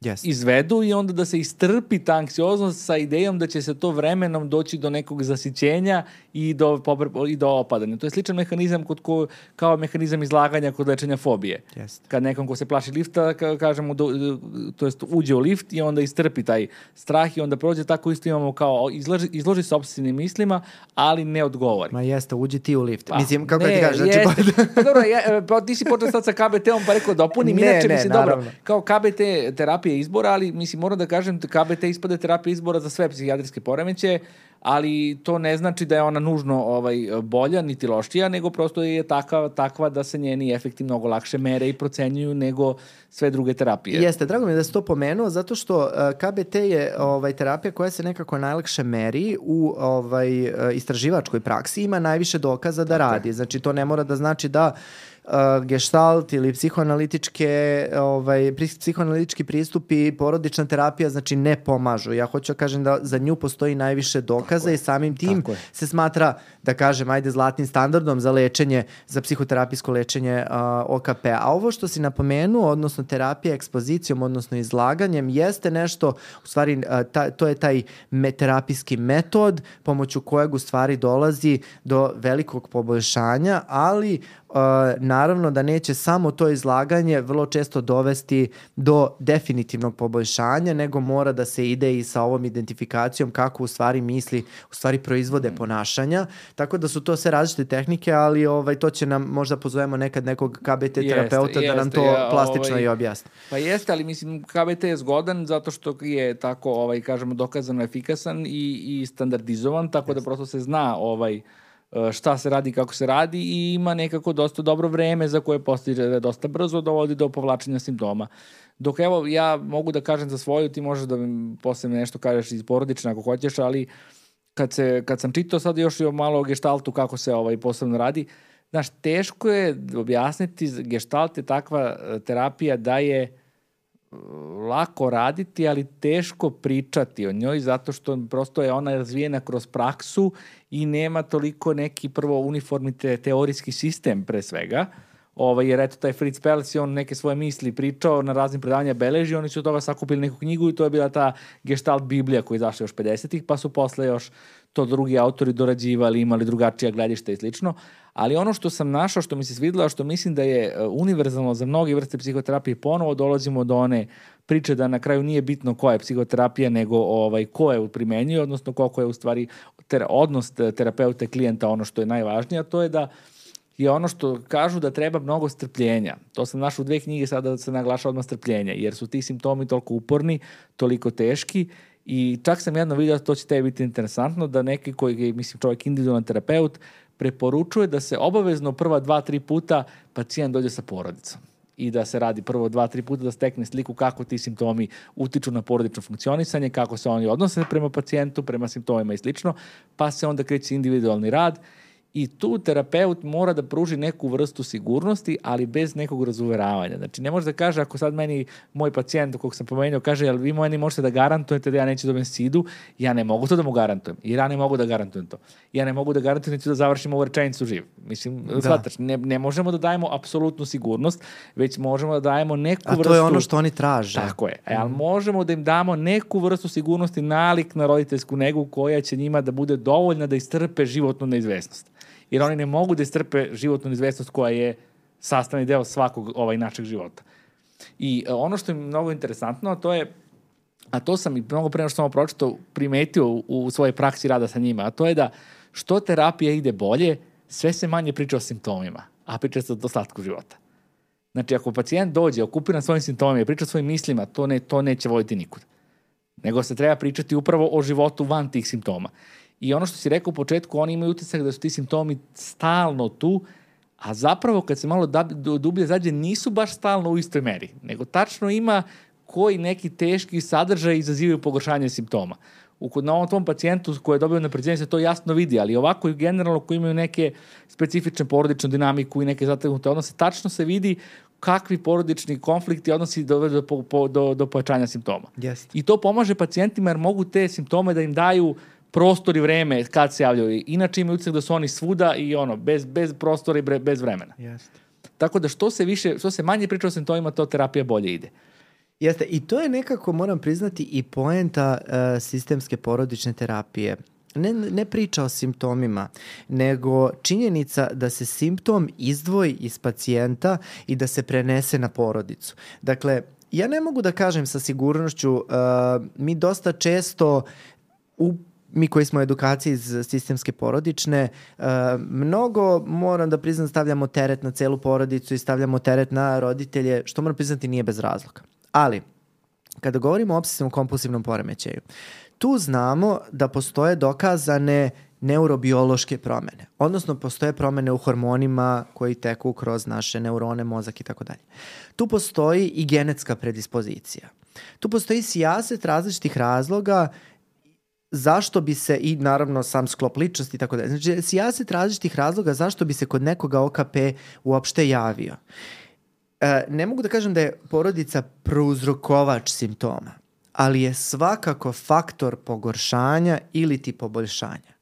Jeste. izvedu i onda da se istrpi ta anksioznost sa idejom da će se to vremenom doći do nekog zasićenja i do, i do opadanja. To je sličan mehanizam kod ko, kao mehanizam izlaganja kod lečenja fobije. Jeste. Kad nekom ko se plaši lifta, ka, kažemo, do, to jest uđe u lift i onda istrpi taj strah i onda prođe, tako isto imamo kao izloži, izloži se obsesivnim mislima, ali ne odgovori. Ma jeste, uđi ti u lift. Pa, Mislim, kako ne, ti kažeš, znači, jeste. pa dobro, ja, pa ti si počeo sad sa KBT-om pa rekao dopuni, Ne, inače, ne, mislim, dobro, naravno. kao KBT terapija terapija izbora, ali mislim, moram da kažem, KBT ispade terapija izbora za sve psihijatrijske poremeće, ali to ne znači da je ona nužno ovaj bolja niti lošija, nego prosto je takva, takva da se njeni efekti mnogo lakše mere i procenjuju nego sve druge terapije. Jeste, drago mi je da si to pomenuo, zato što uh, KBT je ovaj, terapija koja se nekako najlakše meri u ovaj, uh, istraživačkoj praksi, ima najviše dokaza da radi. Znači, to ne mora da znači da uh, gestalt ili psihoanalitičke ovaj psihoanalitički pristupi porodična terapija znači ne pomažu. Ja hoću da kažem da za nju postoji najviše dokaza i samim tim se smatra da kažem ajde zlatnim standardom za lečenje za psihoterapijsko lečenje uh, OKP. A ovo što si napomenuo odnosno terapija ekspozicijom odnosno izlaganjem jeste nešto u stvari uh, ta, to je taj me, terapijski metod pomoću kojeg u stvari dolazi do velikog poboljšanja, ali naravno da neće samo to izlaganje vrlo često dovesti do definitivnog poboljšanja, nego mora da se ide i sa ovom identifikacijom kako u stvari misli, u stvari proizvode ponašanja. Tako da su to sve različite tehnike, ali ovaj to će nam možda pozovemo nekad nekog KBT terapeuta jeste, da nam to ja, plastično ovaj, i objasni. Pa jeste, ali mislim KBT je zgodan zato što je tako ovaj kažemo dokazano efikasan i i standardizovan, tako da jeste. da prosto se zna ovaj šta se radi, kako se radi i ima nekako dosta dobro vreme za koje postiže da dosta brzo dovodi do povlačenja simptoma. Dok evo, ja mogu da kažem za svoju, ti možeš da mi posle nešto kažeš iz porodične ako hoćeš, ali kad, se, kad sam čitao sad još i malo o geštaltu kako se ovaj posebno radi, znaš, teško je objasniti, geštalt je takva e, terapija da je lako raditi, ali teško pričati o njoj zato što prosto je ona razvijena kroz praksu i nema toliko neki prvo uniformni te, teorijski sistem pre svega. Ovaj, jer eto taj Fritz Perls je on neke svoje misli pričao na raznim predavanja beleži, oni su od toga sakupili neku knjigu i to je bila ta Gestalt Biblija koja je izašla još 50-ih, pa su posle još to drugi autori dorađivali, imali drugačija gledišta i slično. Ali ono što sam našao, što mi se svidilo, što mislim da je e, univerzalno za mnoge vrste psihoterapije, ponovo dolazimo do one priče da na kraju nije bitno koja je psihoterapija, nego ovaj, ko je primenjuje, odnosno koliko je u stvari ter, odnos terapeuta i klijenta ono što je najvažnije, a to je da je ono što kažu da treba mnogo strpljenja. To sam našao u dve knjige sada da se naglaša odmah strpljenja, jer su ti simptomi toliko uporni, toliko teški i čak sam jedno vidio, to će tebi biti interesantno, da neki koji je, mislim, čovjek individualan terapeut, preporučuje da se obavezno prva dva, tri puta pacijent dođe sa porodicom. I da se radi prvo dva, tri puta da stekne sliku kako ti simptomi utiču na porodično funkcionisanje, kako se oni odnose prema pacijentu, prema simptomima i slično, pa se onda kreće individualni rad i tu terapeut mora da pruži neku vrstu sigurnosti, ali bez nekog razuveravanja. Znači, ne može da kaže, ako sad meni moj pacijent, kog sam pomenuo, kaže, jel vi meni možete da garantujete da ja neću dobijem sidu, ja ne mogu to da mu garantujem, jer ja ne mogu da garantujem to. Ja ne mogu da garantujem da završim ovu rečenicu živ. Mislim, da. shvataš, ne, ne možemo da dajemo apsolutnu sigurnost, već možemo da dajemo neku vrstu... A to je ono što oni traže. Tako je. Mm. Ali možemo da im damo neku vrstu sigurnosti, nalik na roditeljsku negu koja će njima da bude dovoljna da istrpe životnu neizvesnost jer oni ne mogu da istrpe životnu izvestnost koja je sastavni deo svakog ovaj našeg života. I uh, ono što je mnogo interesantno, to je a to sam i mnogo pre što sam pročitao primetio u, u svojoj praksi rada sa njima, a to je da što terapija ide bolje, sve se manje priča o simptomima, a priča se o slatku života. Znači, ako pacijent dođe, okupiran svojim simptomima i priča o svojim mislima, to, ne, to neće voditi nikud. Nego se treba pričati upravo o životu van tih simptoma. I ono što si rekao u početku, oni imaju utisak da su ti simptomi stalno tu, a zapravo kad se malo dublje zađe nisu baš stalno u istoj meri, nego tačno ima koji neki teški sadržaj izazivaju pogoršanje simptoma. U, na ovom tom pacijentu koji je dobio napređenje se to jasno vidi, ali ovako i generalno koji imaju neke specifične porodične dinamiku i neke zategnute odnose, tačno se vidi kakvi porodični konflikti odnosi do, do, do, do, do pojačanja simptoma. Yes. I to pomaže pacijentima jer mogu te simptome da im daju uh, prostor i vreme kad se javljaju. Inače imaju utisak da su oni svuda i ono, bez, bez prostora i bre, bez vremena. Jeste. Tako da što se više, što se manje priča o simptomima, to terapija bolje ide. Jeste, i to je nekako, moram priznati, i poenta uh, sistemske porodične terapije. Ne, ne priča o simptomima, nego činjenica da se simptom izdvoji iz pacijenta i da se prenese na porodicu. Dakle, ja ne mogu da kažem sa sigurnošću, uh, mi dosta često u mi koji smo edukaciji iz sistemske porodične, uh, mnogo, moram da priznam, stavljamo teret na celu porodicu i stavljamo teret na roditelje, što moram priznati nije bez razloga. Ali, kada govorimo o obsesivnom kompulsivnom poremećaju, tu znamo da postoje dokazane neurobiološke promene, odnosno postoje promene u hormonima koji teku kroz naše neurone, mozak i tako dalje. Tu postoji i genetska predispozicija. Tu postoji sijaset različitih razloga zašto bi se, i naravno sam sklop ličnosti i tako dalje, znači sijaset različitih razloga zašto bi se kod nekoga OKP uopšte javio. E, ne mogu da kažem da je porodica prouzrokovač simptoma, ali je svakako faktor pogoršanja ili ti poboljšanja.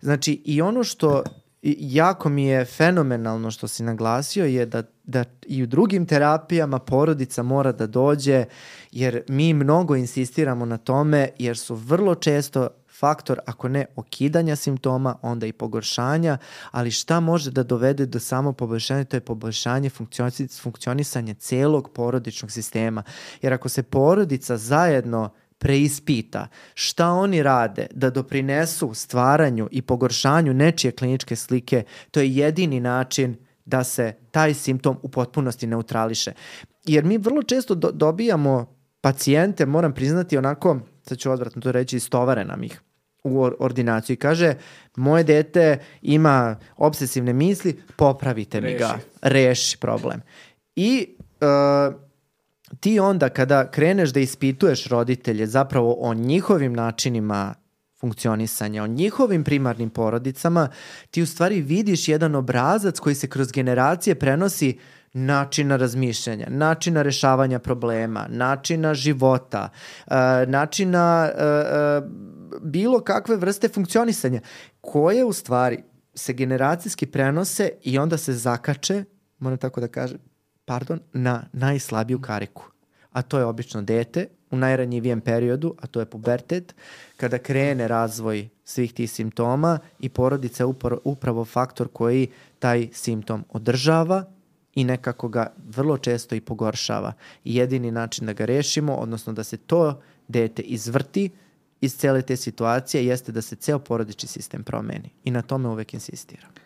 Znači i ono što jako mi je fenomenalno što si naglasio je da, da i u drugim terapijama porodica mora da dođe jer mi mnogo insistiramo na tome jer su vrlo često faktor, ako ne okidanja simptoma, onda i pogoršanja, ali šta može da dovede do samo poboljšanja, to je poboljšanje funkcionisanja celog porodičnog sistema. Jer ako se porodica zajedno preispita šta oni rade da doprinesu stvaranju i pogoršanju nečije kliničke slike, to je jedini način da se taj simptom u potpunosti neutrališe. Jer mi vrlo često do dobijamo pacijente, moram priznati onako, sad ću odvratno to reći, istovare nam ih u ordinaciju i kaže moje dete ima obsesivne misli, popravite mi ga, reši problem. I uh, ti onda kada kreneš da ispituješ roditelje zapravo o njihovim načinima funkcionisanja, o njihovim primarnim porodicama, ti u stvari vidiš jedan obrazac koji se kroz generacije prenosi načina razmišljanja, načina rešavanja problema, načina života, uh, načina uh, uh, bilo kakve vrste funkcionisanja, koje u stvari se generacijski prenose i onda se zakače, moram tako da kažem, pardon, na najslabiju kariku. A to je obično dete u najranjivijem periodu, a to je pubertet, kada krene razvoj svih tih simptoma i porodica je upravo faktor koji taj simptom održava i nekako ga vrlo često i pogoršava. I jedini način da ga rešimo, odnosno da se to dete izvrti iz cele te situacije, jeste da se ceo porodični sistem promeni. I na tome uvek insistiram.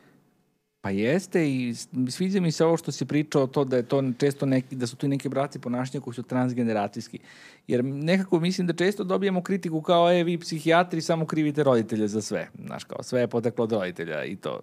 Pa jeste i sviđa mi se ovo što si pričao to da je to često neki, da su tu neki braci ponašanja koji su transgeneracijski. Jer nekako mislim da često dobijamo kritiku kao e vi psihijatri samo krivite roditelje za sve. Znaš kao sve je poteklo od roditelja i to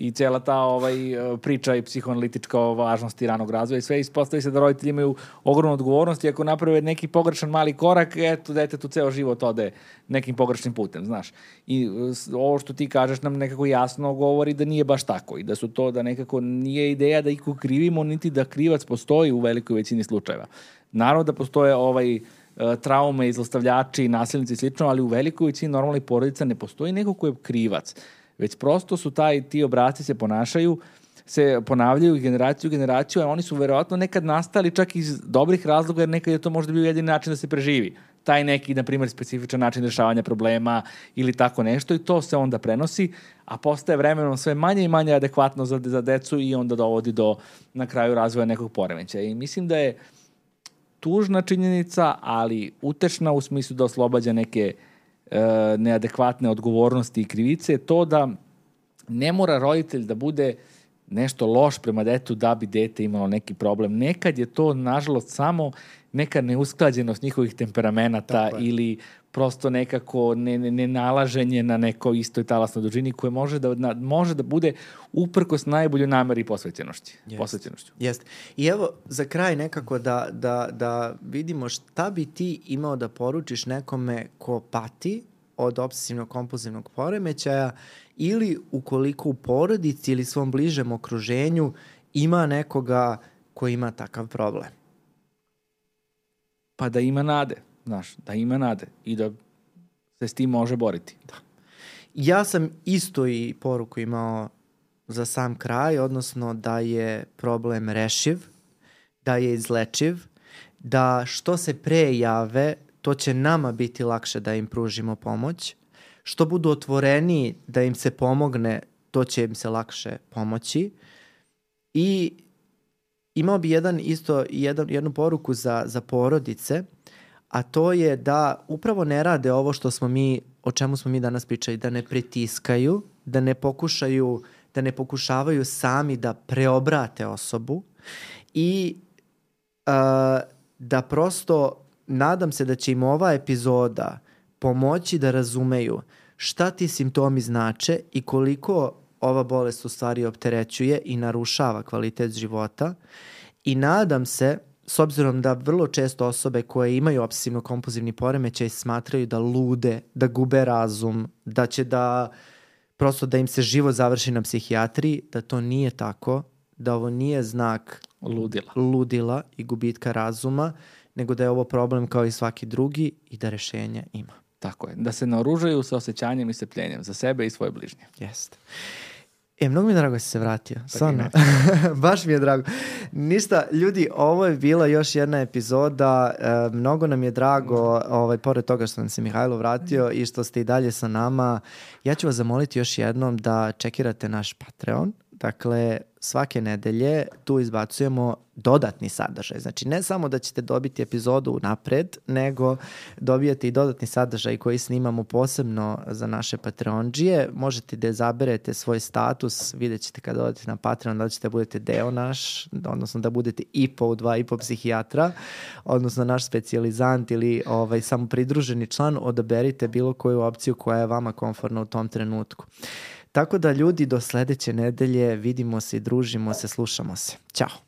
i cela ta ovaj, priča i psihoanalitička o važnosti ranog razvoja i sve ispostavi se da roditelji imaju ogromnu odgovornost i ako naprave neki pogrešan mali korak, eto, dete tu ceo život ode nekim pogrešnim putem, znaš. I ovo što ti kažeš nam nekako jasno govori da nije baš tako i da su to, da nekako nije ideja da iko krivimo, niti da krivac postoji u velikoj većini slučajeva. Naravno da postoje ovaj, e, traume, izlostavljači, nasilnici i slično, ali u velikoj većini normalnih porodica ne postoji neko ko je krivac već prosto su taj, ti obraci se ponašaju, se ponavljaju generaciju u generaciju, a oni su verovatno nekad nastali čak iz dobrih razloga, jer nekad je to možda bio jedini način da se preživi. Taj neki, na primjer, specifičan način rešavanja problema ili tako nešto i to se onda prenosi, a postaje vremenom sve manje i manje adekvatno za, za decu i onda dovodi do na kraju razvoja nekog poremeća. I mislim da je tužna činjenica, ali utešna u smislu da oslobađa neke uh, neadekvatne odgovornosti i krivice, to da ne mora roditelj da bude nešto loš prema detu da bi dete imalo neki problem. Nekad je to, nažalost, samo neka neusklađenost njihovih temperamenata ili prosto nekako ne, ne, ne nalaženje na neko istoj talasnoj dužini koje može da, na, može da bude uprkos najboljoj nameri i posvećenosti. Jest. posvećenošću. Jeste. I evo, za kraj nekako da, da, da vidimo šta bi ti imao da poručiš nekome ko pati od obsesivnog kompulzivnog poremećaja ili ukoliko u porodici ili svom bližem okruženju ima nekoga ko ima takav problem. Pa da ima nade Znaš, da ima nade i da se s tim može boriti. Da. Ja sam isto i poruku imao za sam kraj, odnosno da je problem rešiv, da je izlečiv, da što se pre jave, to će nama biti lakše da im pružimo pomoć. Što budu otvoreni da im se pomogne, to će im se lakše pomoći. I imao bi jedan isto jedan, jednu poruku za, za porodice – a to je da upravo ne rade ovo što smo mi, o čemu smo mi danas pričali, da ne pritiskaju, da ne pokušaju, da ne pokušavaju sami da preobrate osobu i uh, da prosto nadam se da će im ova epizoda pomoći da razumeju šta ti simptomi znače i koliko ova bolest u stvari opterećuje i narušava kvalitet života i nadam se s obzirom da vrlo često osobe koje imaju obsesivno-kompulzivni poremećaj smatraju da lude, da gube razum, da će da prosto da im se život završi na psihijatriji, da to nije tako, da ovo nije znak Ludila. ludila i gubitka razuma, nego da je ovo problem kao i svaki drugi i da rešenje ima. Tako je. Da se naoružaju sa osjećanjem i strpljenjem za sebe i svoje bližnje. Jeste. E, mnogo mi je drago da si se vratio. Stvarno. Baš mi je drago. Ništa, ljudi, ovo je bila još jedna epizoda. E, mnogo nam je drago, ovaj, pored toga što nam se Mihajlo vratio i što ste i dalje sa nama. Ja ću vas zamoliti još jednom da čekirate naš Patreon. Dakle, svake nedelje tu izbacujemo dodatni sadržaj. Znači, ne samo da ćete dobiti epizodu napred, nego dobijate i dodatni sadržaj koji snimamo posebno za naše Patreonđije. Možete da zaberete svoj status, vidjet ćete kada odete na Patreon, da ćete da budete deo naš, odnosno da budete i po dva i po psihijatra, odnosno naš specijalizant ili ovaj, samo pridruženi član, odaberite bilo koju opciju koja je vama komfortna u tom trenutku. Tako da ljudi do sledeće nedelje vidimo se i družimo se, slušamo se. Ćao!